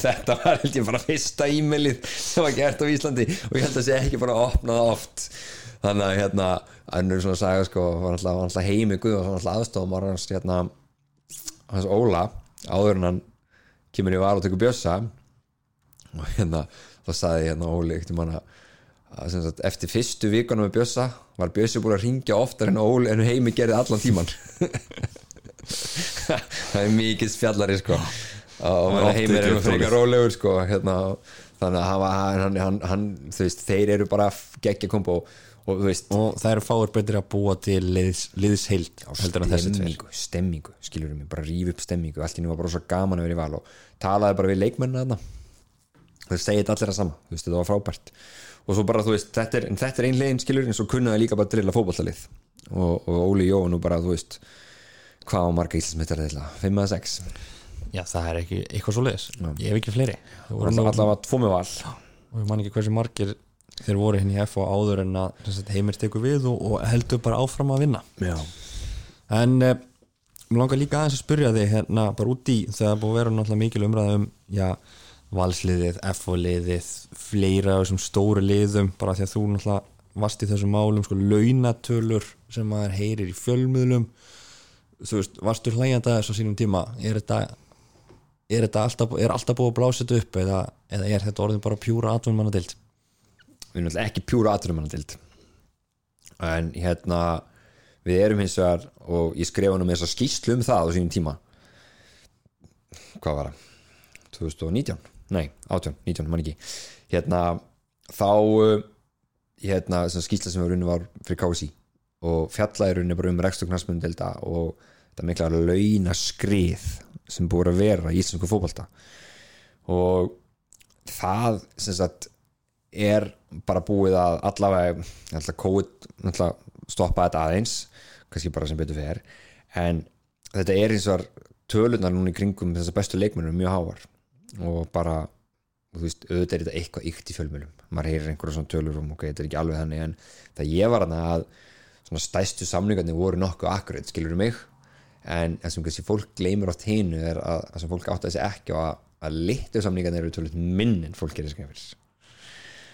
þetta var held ég bara fyrsta e-mailið sem var gert á Íslandi og ég held að sé ekki bara opnað oft. Þannig að hérna annur svona saga sko var alltaf heimi guð og var alltaf aðstofum var hans hérna hans Óla áður en hann kemur í var og tekur bjössa og hérna þá saði hérna Óli ekkert um hann að eftir fyrstu vikunum með Bjössa var Bjössi búin að ringja oftar en Óli en heimi gerði allan tíman það er mikið spjallari sko. Og heimi er um frekar rólegur sko hérna, þannig að hann, hann, hann, hann veist, þeir eru bara geggja kombo og, og það eru fáir betri að búa til liðs, liðsheild stemmingu, stemmingu, skilur mig, bara ríf upp stemmingu allt í nú var bara svo gaman að vera í val og talaði bara við leikmennina þarna þau segið allir að sama, þú veist, þetta var frábært. Og svo bara, þú veist, þetta er, þetta er ein legin skilur eins og kunnaði líka bara að drilla fótballalið og, og Óli Jó nú bara, þú veist hvað á marga íslensmittar eða 5 eða 6 Já, það er ekki eitthvað svo leiðis ég hef ekki fleiri. Allavega tvo með val. Og ég man ekki hversu margir þeir voru henni í F og áður en að heimir tekur við og, og heldur bara áfram að vinna. Já. en eh, mér langar líka aðeins að spyrja þig hérna bara út í þegar það búið að vera náttúrulega mikil umræða um já, valsliðið, F-liðið fleira af þessum stóru liðum bara því að þú náttúrulega varst í þessum málum sko launatölur sem maður heyrir í fjölmiðlum. Þú veist, varstu hlægjandi að þessu sínum tíma? Er þetta er þetta alltaf, er alltaf búið að blása þetta upp eða, eða er þetta orðin bara pjúra atvinnmannadild við erum alltaf ekki pjúra atvinnmannadild en hérna við erum hins vegar og ég skrifa nú með þess að skýslu um það á sínum tíma. Hvað var það? 2019 nei, 18, 19, mann ekki. Hérna, þá uh, hérna, skýsla sem við runni var fyrir KSI og fjallaði runni bara um rekstuknarsmundelda og þetta mikla launaskrið sem búið að vera í Íslandsku fókbalta og það sem sagt er bara búið að allavega allavega COVID allavega stoppa þetta aðeins kannski bara sem betur fer en þetta er eins og tölunar núna í kringum þessar bestu leikmennur mjög hávar og bara þú veist, auðvitað er þetta eitthvað ykt í fjölmjölum maður heyrir einhverja svona tölur um ok, þetta er ekki alveg þannig en það ég var að að svona stæstu samlingarnir voru nokkuð akkurat, skilur mig? En það sem kannski fólk gleymur átt hinu er að það sem fólk átt að þessi ekki á að, að litu samlingarnir eru tölvöld minn en fólk gerir skæfis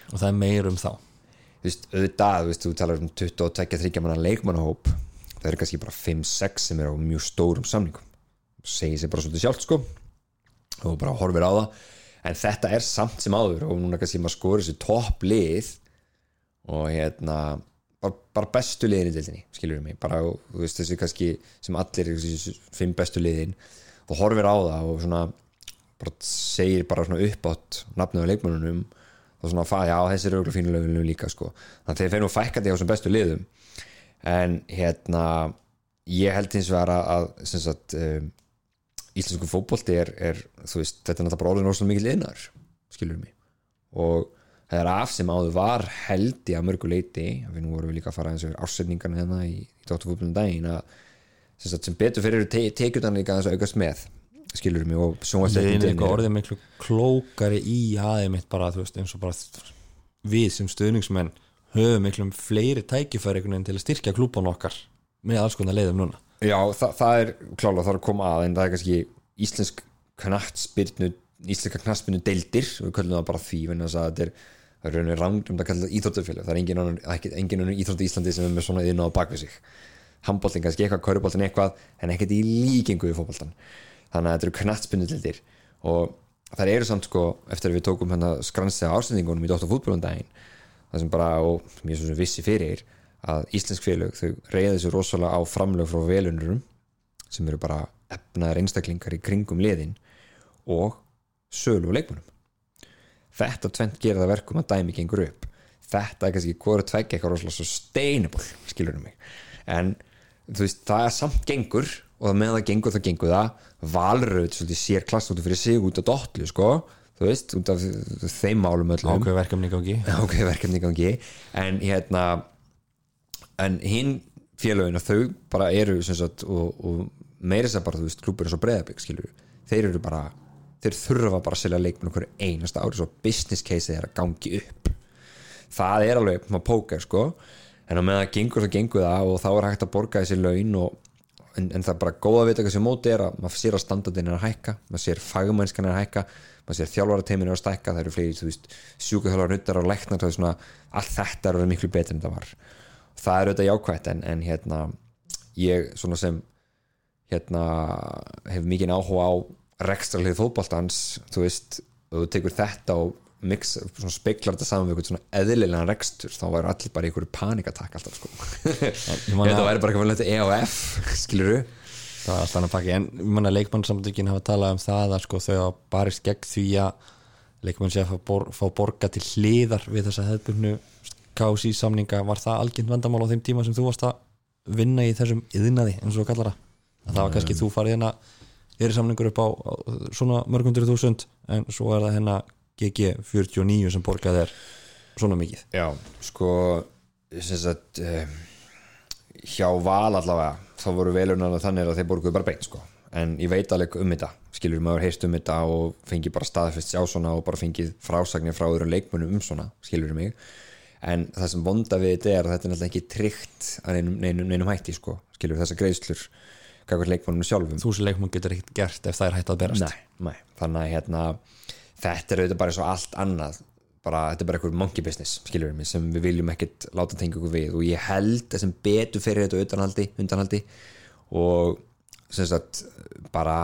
og það er meir um þá. Þú veist, auðvitað, þú veist, þú talar um 22-30 manna leikmannahóp það eru kannski bara 5-6 sem eru á mjög stórum samlingum segir sér bara svolítið sjálft sko og bara horfir á það. En þetta er samt sem áður og núna kannski maður skori þessi topp lið og hérna bara, bara bestu liðin í dildinni skilur mig, bara þú veist þessi kannski sem allir, þessi fimm bestu liðin og horfir á það og svona bara segir bara svona upp átt nafnum á leikmönunum og svona að já þessi fínulegum líka sko. Þannig að þeir feinu fækkandi á þessum bestu liðum. En hérna ég held hins vegar að, að sem sagt um, íslensku fókbólti er, er veist, þetta er náttúrulega bara orðin óslulega mikil innar, skilur mig. Og það er af sem áður var held í að mörgu leiti við nú vorum við líka að fara eins og ásendingarna hérna í, í dóttarfólkunum daginn að sem, sagt, sem betur fyrir te tekjutan líka þess að aukast með skilur mig og sjónvarsleikin orðið miklu klókari í aðeins mitt bara, veist, eins og bara við sem stöðningsmenn höfum miklu fleiri tækifæri til að styrkja klúpan okkar með alls konar leiðum núna Já, þa það er klála þarf að koma að en það er kannski íslensk knattspyrnu íslenska knaspinu deildir við köllum það bara því vegna þess að þetta er það er rauninni rangum að kalla það íþróttufélag það er engin annan, ekki, engin annan íþrótt í Íslandi sem er með svona inn á bakvið sig. Handbóltin kannski eitthvað, kauruboltin eitthvað en ekkert í líkingu við fótboltan þannig að þetta eru knaspinu deildir og það eru samt sko eftir að við tókum hérna skransið á ásendingunum í Dóttar fútbolundaginn það sem bara, og mér svo sem vissi fyrir að íslensk félög þau reyða þessu rosalega á framlög frá velunurum sem eru bara efnaðar einstaklingar í kringum liðin og sölu og leikmunum þetta tvent gera það verkum að dæmi gengur upp. Þetta er kannski hvori tveggja eitthvað rosalega sustainable skilurum mig. En þú veist það er samt gengur og það með það gengur það gengur það. Valröð svolítið sér klass út fyrir sig út á dotlu sko. Þú veist út af þeim málum öllum. Ákveð verkefni gangi. Ok, verkefni gangi. En hérna en hinn félögin þau bara eru sagt, og, og meira þess að bara þú veist klúpur eins og breðabik skilur þeir eru bara þeir þurfa bara að selja leikmenn okkur einasta ári svo business case er að gangi upp. Það er alveg maður póker sko. En á meðan það gengur það gengur það og þá er hægt að borga þessi laun og, en, en það er bara góð að vita hvað sem móti er að maður sér að standardin er að hækka maður sér fagumænskan er að hækka maður sér þjálfarateiminn er að stækka það eru fleiri, þú veist, sjúkuþjálfar nuttar og svona, allt þetta er miklu betur en það var það er auðvitað jákvæmt en, en hérna ég svona sem hérna hef mikið áhuga á rekstralið fótballtans þú veist, þú tekur þetta og mix, svona speiklar þetta saman við eitthvað svona eðlilega rekstur, þá væri allir bara í einhverju panikatakk alltaf sko. Þetta væri bara eitthvað þetta EOF skiluru það var alltaf hann að pakka en manna leikmannsamtökin hafa talað um það að sko þau hafa barist gegn því að leikmann sé að fá, bor, fá borga til hliðar við þessa hefðbunnu KSI samninga, var það algjörn vandamál á þeim tíma sem þú varst að vinna í þessum yðnaði eins og kallar það? Að það var kannski þú farið hérna er samningur upp á, á svona mörgundur þúsund en svo er það hérna GG 49 sem borgað er svona mikið. Já, sko sem sagt um, hjá val allavega þá voru velunar þannig að þeir borguðu bara beint sko. En ég veit alveg um þetta skilur maður heist um þetta og fengi bara staðfest sjá svona og bara fengið frásagnir frá öðrum leikmunum um svona, skilur mig en það sem vonda við þetta er að þetta er náttúrulega ekki tryggt að neinum, neinum, neinum hætti sko, skilur þessar greiðslur kakvar leikmunum sjálfum. Þú sem leikmun getur ekkert gert ef það er hægt að berast. Nei, nei, þannig að hérna þetta er auðvitað bara og allt annað. Bara, þetta er bara eitthvað monkey business skilur við mig, sem við viljum ekkert láta tengja okkur við. Og ég held þessum betur fyrir þetta utanhaldi, undanhaldi og sagt bara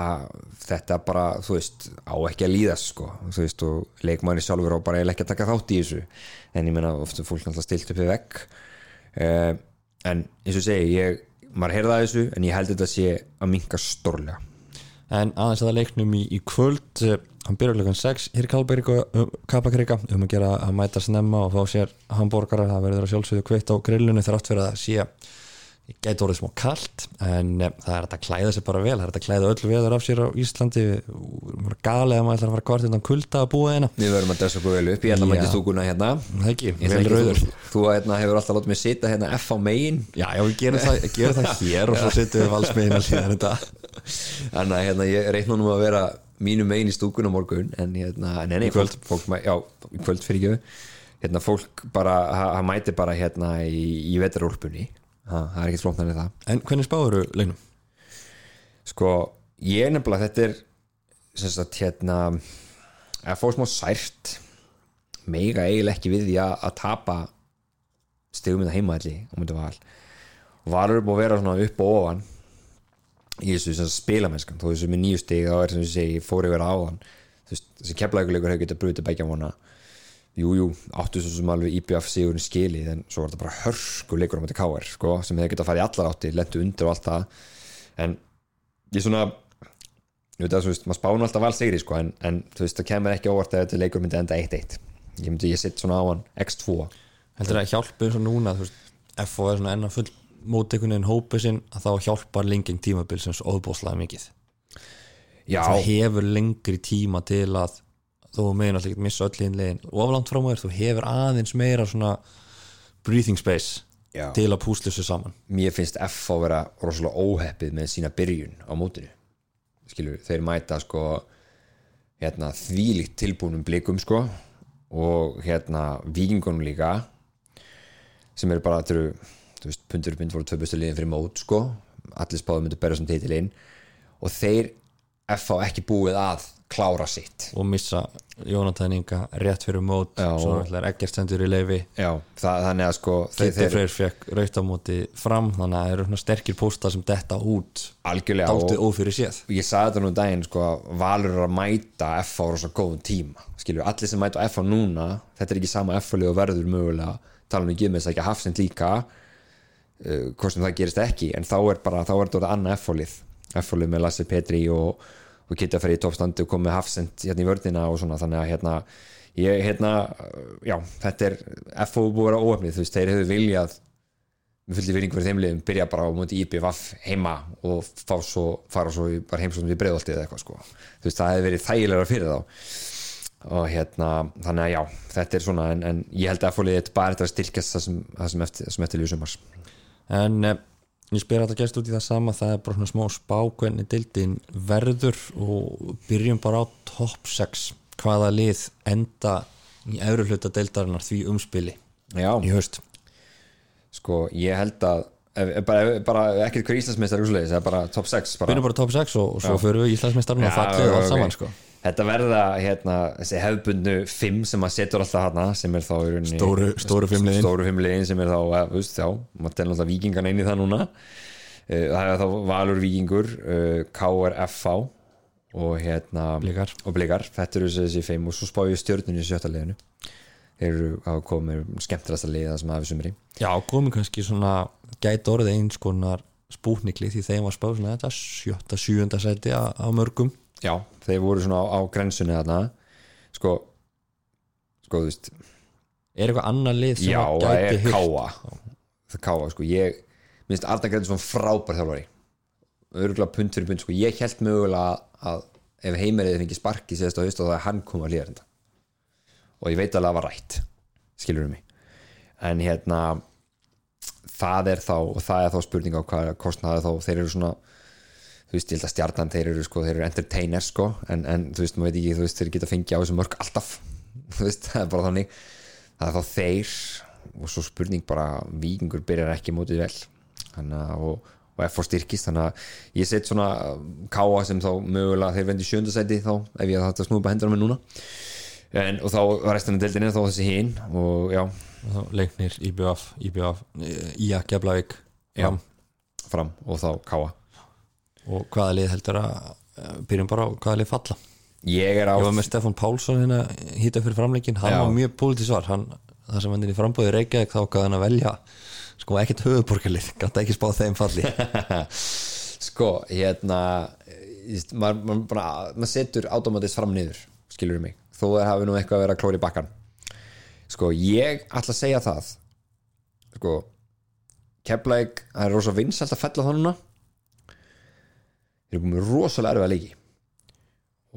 þetta bara, þú veist á ekki að líðast sko. Þú veist og leikmanni sjálfur á bara eiginlega ekki að taka þátt í þessu. En ég menna ofta fólk náttúrulega stilt upp við vekk uh, en eins og segi ég, maður heyrða þessu en ég held þetta sé að minka stórlega. En aðeins að það leiknum í, í kvöld hann byrjar klukkan 6 hér í Kapakrika um að gera að mæta snemma og fá sér hambúrgarar, það verður að sjálfsögðu kveitt á grillinu þrátt fyrir að sé ég gæti orðið smá kallt en ne, það er að klæða sér bara vel það er að klæða öll veður af sér á Íslandi. Við galið að maður ætlar að fara hvort innan kulda að búa hérna. Við verðum að dressa okkur vel upp, ég ætla að mæti stúkuna hérna. Ekki, vel rauður Þú, þú hérna, hefur alltaf látið mig sita hérna F á megin. Já, já, við gerum það, gerum það hér og svo sittum við valsmegin hlýða þetta Þannig að hérna, ég reikna nú að vera mínu megin í stúkuna morgun en hérna, en enni, kvöld. fólk, fólk, já, kvöld hérna, fólk bara, það mæti bara hérna í, í vetarúlpunni það, það er ekkert flóknar en það. En hvernig spáður þú leiknum? sko, ég er nefnilega þetta er sem sagt hérna að fá smá sært mega eiginlega ekki við því að, að tapa stegum þetta heimaðli á myndi val. Og valur upp að vera svona upp og ofan í þessu spilamennskan. Þó þessu með nýju steg þá er sem ég segi fór yfir áðan þessi keflækuleikur hefur getað brutið begja vona jújú, áttu svo sem alveg IBF sigurinn skilið en svo var þetta bara hörsku leikur á mæti káar sko, sem hefur getað að fara í allar átti lendu undir og allt það. En ég svona ég veit að þú veist, maður spána alltaf val sigri sko, en, en þú veist, það kemur ekki óvart að þetta leikur myndi enda 1-1 ég myndi, ég sitt svona á hann x2 Heldur það að hjálpa eins og núna þú veist, FO er svona enna full mót einhvern veginn hópið sinn að þá hjálpar lenging tímabil sem óbúslega mikið. Já, það hefur lengri tíma til að þú meðin alltaf ekki missa öll hinn legin. Og aflangt frá mér, þú hefur aðeins meira svona breathing space Já. til að púsla þessu saman. Mér finnst F að vera rosalega óheppið með sína byrjun á mótinu. Skilur, þeir mæta sko hérna þvílíkt tilbúnum blikum sko og hérna vikingunum líka sem eru bara, eru þú veist, pundur mynd voru tvö bestu liðin fyrir mót sko. Allir spáðum myndu berja sem titilinn. Og þeir FH ekki búið að klára sitt. Og missa Jónatan Inga rétt fyrir mót svo ætlar ekkert stendur í leifi já, það, þannig að sko þeir Freyr fekk rautamóti fram þannig að það eru sterkir póstar sem detta út. Algjörlega og ófyrir séð ég sagði þetta nú um daginn sko að Valur að mæta FH á rosa góðum tíma skilju, allir sem mæta FH núna þetta er ekki sama FH-lið og verður mögulega tala um ekki með þess að ekki hafsend líka uh, hvort sem það gerist ekki en þá er bara, þá er þetta annað FH-lið FH-lið með Lasse Petri og, og geta fyrir í toppstandi og komið hafsend hérna í vördina og svona þannig að hérna ég, hérna, uh, já, þetta er FH búið að vera óöfnið, þú veist, þeir hefur viljað með fullið vinningu fyrir þeim liðum byrja bara á móti IPVF heima og fá svo, fara svo bara heimsóknum í breiðoltið eða eitthvað sko. Þú veist það hefði verið þægilega fyrir þá. Og hérna þannig að já þetta er svona en, en ég held að fólið þetta bara þetta að styrkjast það sem, það sem eftir, sem eftir en eh, ég spyr það gerst út í það sama það er bara svona smá spá hvernig deildin verður og byrjum bara á top 6 hvaða lið enda í efru hluta deildarinnar því umspili já, í haust? Sko ég held að bara, bara ekkert hver Íslandsmeistar úsleis, það er bara top 6 bara. byrjum bara top 6 og, og svo förum við Íslandsmeistarinn og Já, fallið allt saman sko Þetta verða hérna, þessi hefbundnu fimm sem maður setur alltaf hana sem er þá í rauninni Stóru- stóru fimm liðin. Stóru fimm liðin sem er þá, þú veist, já maður telur alltaf vikingan inn í það núna. Eh, Það er þá Valur Vikingur uh, KR FH og hérna Blikar. og Blikar, þetta eru þessi fimm og svo spáðu stjörnunni í sjötta liðinu. Þeir eru að koma með skemmtilegasta liða sem hafi sumri. Já, komið kannski svona gæti orðið eins konar spútnikli því þeim var spáð svona þetta sjötta, sjöunda seti á, á mörgum Já, þeir voru svona á, á grensunni þarna. Sko sko, þú veist Er eitthvað annar lið sem Já, að það gæti er hirt? káa það er káa, sko, ég minnst Arna Gretarsson frábær þjálfari. Örgulega punt fyrir punt, sko, ég held mögulega að ef heimeriði fengi sparki séðast á haust og það er hann kom að líða þetta og ég veit alveg að það var rætt skilur mig. En hérna það er þá, og það er þá spurning á hvað kostnaði þá, þeir eru svona þú veist, ég held að stjarnan, þeir eru sko, þeir eru entertainers sko, en, en þú veist, maður veit ekki þú veist, þeir geta fengið á þessu mörg alltaf. Þú veist, það er bara þannig. Það er þá þeir og svo spurning bara, vikingur byrjar ekki mótið vel. Þannig að, og, og F styrkist, þannig að ég set svona káa sem þá mögulega þeir vendi sjöndasæti þá, ef ég að snúpa hendur á mig núna. En, og þá var restan af deildinni þá þessi hinn og já, Þá Leiknir, IBF, IBF Ía, Keflavík fram. Og þá káa og hvaða lið heldur að eh, byrjum bara á hvaða lið falla? Ég er á Ég var með Stefán Pálsson hérna hýta fyrir framleikin, hann Já. var mjög pólitísk svar. Hann, það sem hann er í frambóði Reykjavík þá gaf hann að velja sko ekkert höfuborgarlið, gæti ekki spáð þeim falli. Sko, hérna maður, maður, bara, maður setur automatist fram niður, skilur mig. Þó það hafi nú eitthvað að vera klóri bakkan sko, ég ætla að segja það sko Keflæk, það er rosa vinsælt að fella það núna þeir eru komið rosalega erfið að leiki.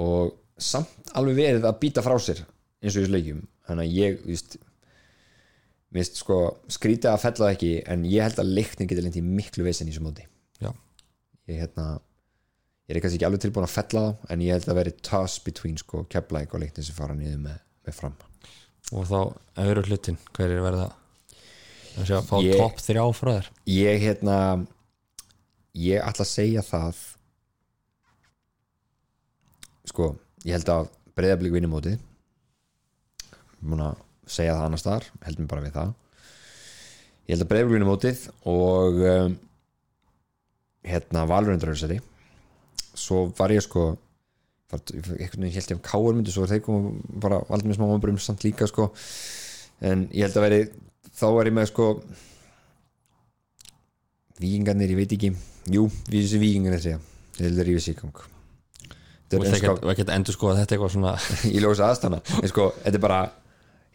Og samt alveg verið að býta frá sér eins og þessu leikjum. Þannig að ég, víst finnst sko skrítið að fella það ekki en ég held að leiknir getur í miklu vesen í þessu móti. Já, ég hérna ég er kannski ekki alveg tilbúin að fella þá en ég held að veri toss between sko Keflæk og leiknir sem fara niður með, með fram. Og þá öðru hlutin, hver er verða? Að sjá, fá Ég- topp þrjá frá þér? Ég hérna ég ætla að segja það sko ég held að breyðablík vinni mótið. Múin að segja það annars þar held mér bara við það. Ég held að breyðablík vinni mótið og um, hérna valurindröðsari svo var ég sko veginn held ég um káur myndi svo var þeir komu bara aldrei með smá ábrum samt líka sko. En ég held að veri þá er ég með sko Víkingarnir, ég veit ekki. Jú, við þessi víkingarnir segja. Þeir eru í Þetta og er að endur sko að þetta er eitthvað svona í ljósa aðstana En sko, þetta er bara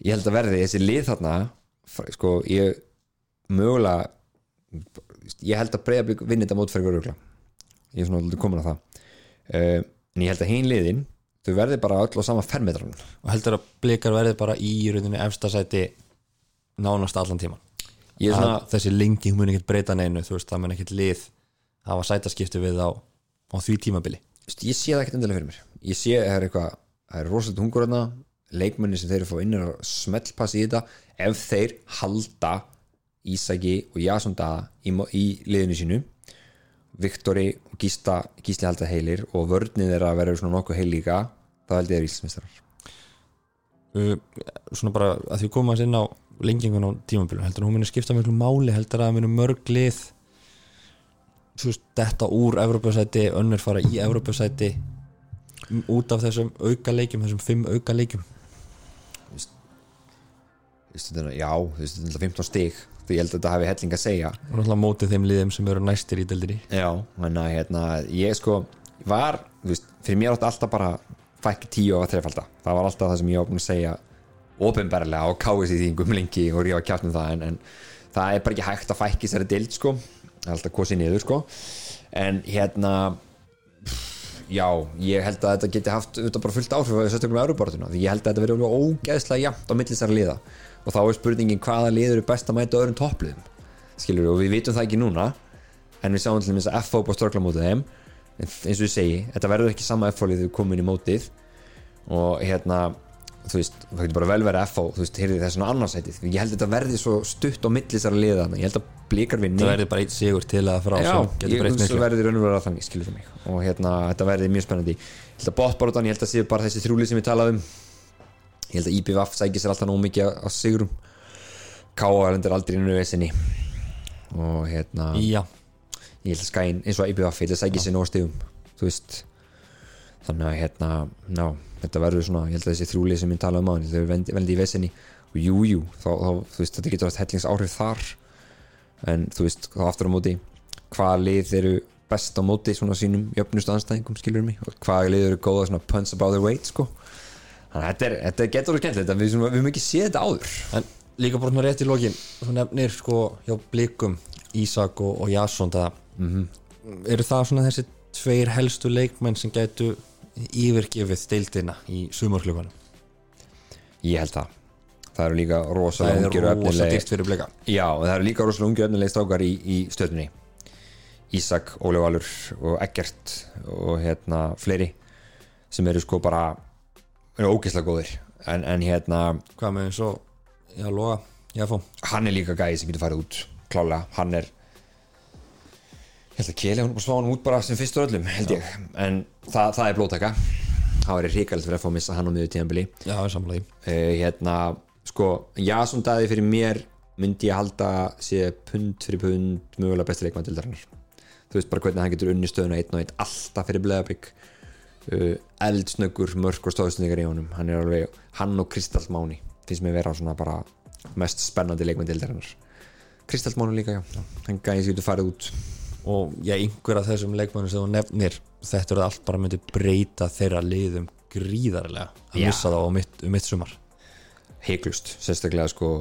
Ég held að verði þessi lið þarna Sko, ég mögulega Ég held að breyðablík vinni þetta mótferðingur örugla Ég er svona alltaf komin að það. Uh, En ég held að hinn liðin Þau verði bara öll á sama fermetranum og heldur að blikar verði bara í rauninni efsta sæti nánast allan tíman svona, þessi lenging mun ekkert breyta neinu þú veist, það mun ekkert lið hafa sætaskipti við á, á því tímabili ég sé það ekkert endilega fyrir mér. Ég sé að það er eitthvað það er rosalega hungur þarna leikmenni sem þeir eru að fá inn er að smellpass í þetta. Ef þeir halda Ísaki og Jason Daða í, í liðinu sínu Viktori og Gísta, Gísli halda heilir og vörnið þeirra verður svona nokkuð heil líka þá held ég þeir íslensmistrar uh, svona bara að því koma inn á lengingun á tímabílu heldur að hún muni skipta miklu máli? Heldur að það muni mörg lið veist, detta úr Evropasæti, önnur fara í Evropasæti út af þessum auka leikjum, þessum fimm auka leikjum Stundina, já, þú veist, þetta er 15 stig því ég held að þetta hafi helling að segja. Og náttúrulega mótið þeim liðum sem eru næstir í deildinni. Já, þannig að hérna, ég sko var, þú veist, fyrir mér átti alltaf bara fækki tíu á að þreifalda það var alltaf það sem ég var búin að segja ofinberlega og káist í þingum lengi og rífa kjátt um það en, en það er bara ekki hægt að fækki þessari deild sko alltaf kosið niður sko. En hérna já, ég held að þetta geti haft þetta bara fullt áhrif að sérstökum með Európartuna því ég held að þetta verður alveg ógeðslega jafnt á millisar liða. Og þá er spurningin hvaða lið eru best að mæta öðrum toppliðum skilur og við vitum það ekki núna en við sáum til þess að FO búið að störkla mótið þeim. En eins og ég segi, þetta verður ekki sama FO lið þegar við komum inn í mótið. Og hérna þú veist, það getur bara vel verið FO þú veist, heyrði það svona annarsætið ég held að þetta verði svo stutt á millisar liða ég held að blíkar vinni. Það verði bara eitt sigur til að frá Já, sem getur ég miklu. að verði raunverulega þannig, skilur þú mig. Og hérna, þetta verði mjög spennandi. Ég held að botbarótan, ég held að séu bara þessi þrjúli sem ég talaði um. Ég held að IPVF sækir sér alltaf nóg mikið á sigurum. K.A. er aldrei innu vesinni. Og hérna já, ég held að skæin, eins og IPVF, ég held að sækir sér nóg stigum veist. Þannig að hérna, ná, þetta verður svona ég held að þessi þrjúli sem ég talaði um á þau vendi, vendi í vesinni. Og jújú jú, þá, þá, þú veist, þetta getur haft hellingsáhrif þar. En þú veist, þá aftur á móti hvaða lið eru best á móti svona sínum jöfnustu anstæðingum skilur mig? Og hvaða lið eru góða svona punch above their weight sko? Þannig að þetta, er, þetta getur skemmtilegt en við, svona, við höfum ekki séð þetta áður. En líka bara svona rétt í lokin þú nefnir sko hjá blikum Ísak og, og Jasson það eru það svona þessi tveir helstu leikmenn sem gætu yfirgefið deildina í sumarklubunum ég held það. Það eru líka rosalega fyrir blika. Já, það eru líka rosalega ungi öfnileg strákar í, í stöðunni Ísak, Óli Valur og Eggert og hérna fleiri sem eru sko bara eru ógeðslega góðir. En, en hérna, hvað með eins og já, Loga, Jafó hann er líka gæði sem getur farið út klálega, hann er ég held að Keli hann svá hann út bara sem fyrstur öllum, held ég. En það, það er blótaka það væri ríkalegt fyrir að fá að missa hann á miður tíðanbili já, samlega uh, hérna, sko Jason Daði fyrir mér myndi ég halda sé pund fyrir pund mögulega besti leikmann til þarnar þú veist bara hvernig hann getur unni stöðuna einn og einn alltaf fyrir bleðabrik uh, eldsnöggur, mörk og stóðsningar í honum. Hann er alveg, hann og Kristall Máni finnst mér vera svona bara mest spennandi leikmann til þarnar Kristall Máni líka, já, hann og já, einhver af þessum leikmannum sem þú nefnir þetta er allt bara myndi breyta þeirra liðum gríðarlega að Já. missa það á mitt, um mitt sumar. Heiklust, sérstaklega sko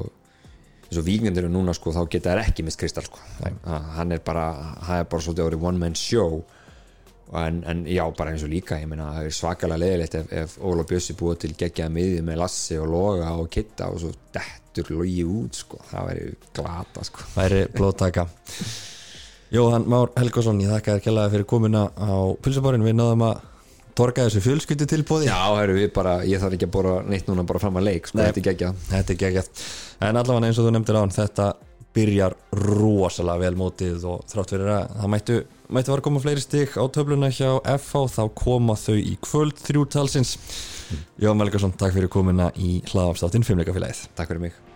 eins og víkendur núna sko þá geta þær ekki mist Kristall sko. Hann er bara, hann er bara svolítið orðið one man show. En, en já, bara eins og líka ég meina, það er svakalega leiðilegt ef, ef Óla Bjössi búið til geggjaða miðið með Lassi og Loga og Kitta og svo dettur logi út sko, það væri glata sko. Væri blóttaka Jóhann Már Helgason, ég þakka þér kjallaði fyrir komuna á pulsabárinu, við náðum að torga þessu fjölskyldu tilbúði Já, herru, við bara, ég þarf ekki að bora neitt núna bara fram að leik, sko, Nei. þetta er geggjað. Þetta er geggjast en allavega eins og þú nefndir án þetta byrjar rosalega vel mótið og þrátt fyrir að það mættu mættu var að koma fleiri stig á töfluna hjá FH þá koma þau í kvöld þrjútalsins Jóhann Helgason, takk fyrir komuna í hlaðafstáttin fimmleikafélagið Takk fyrir mig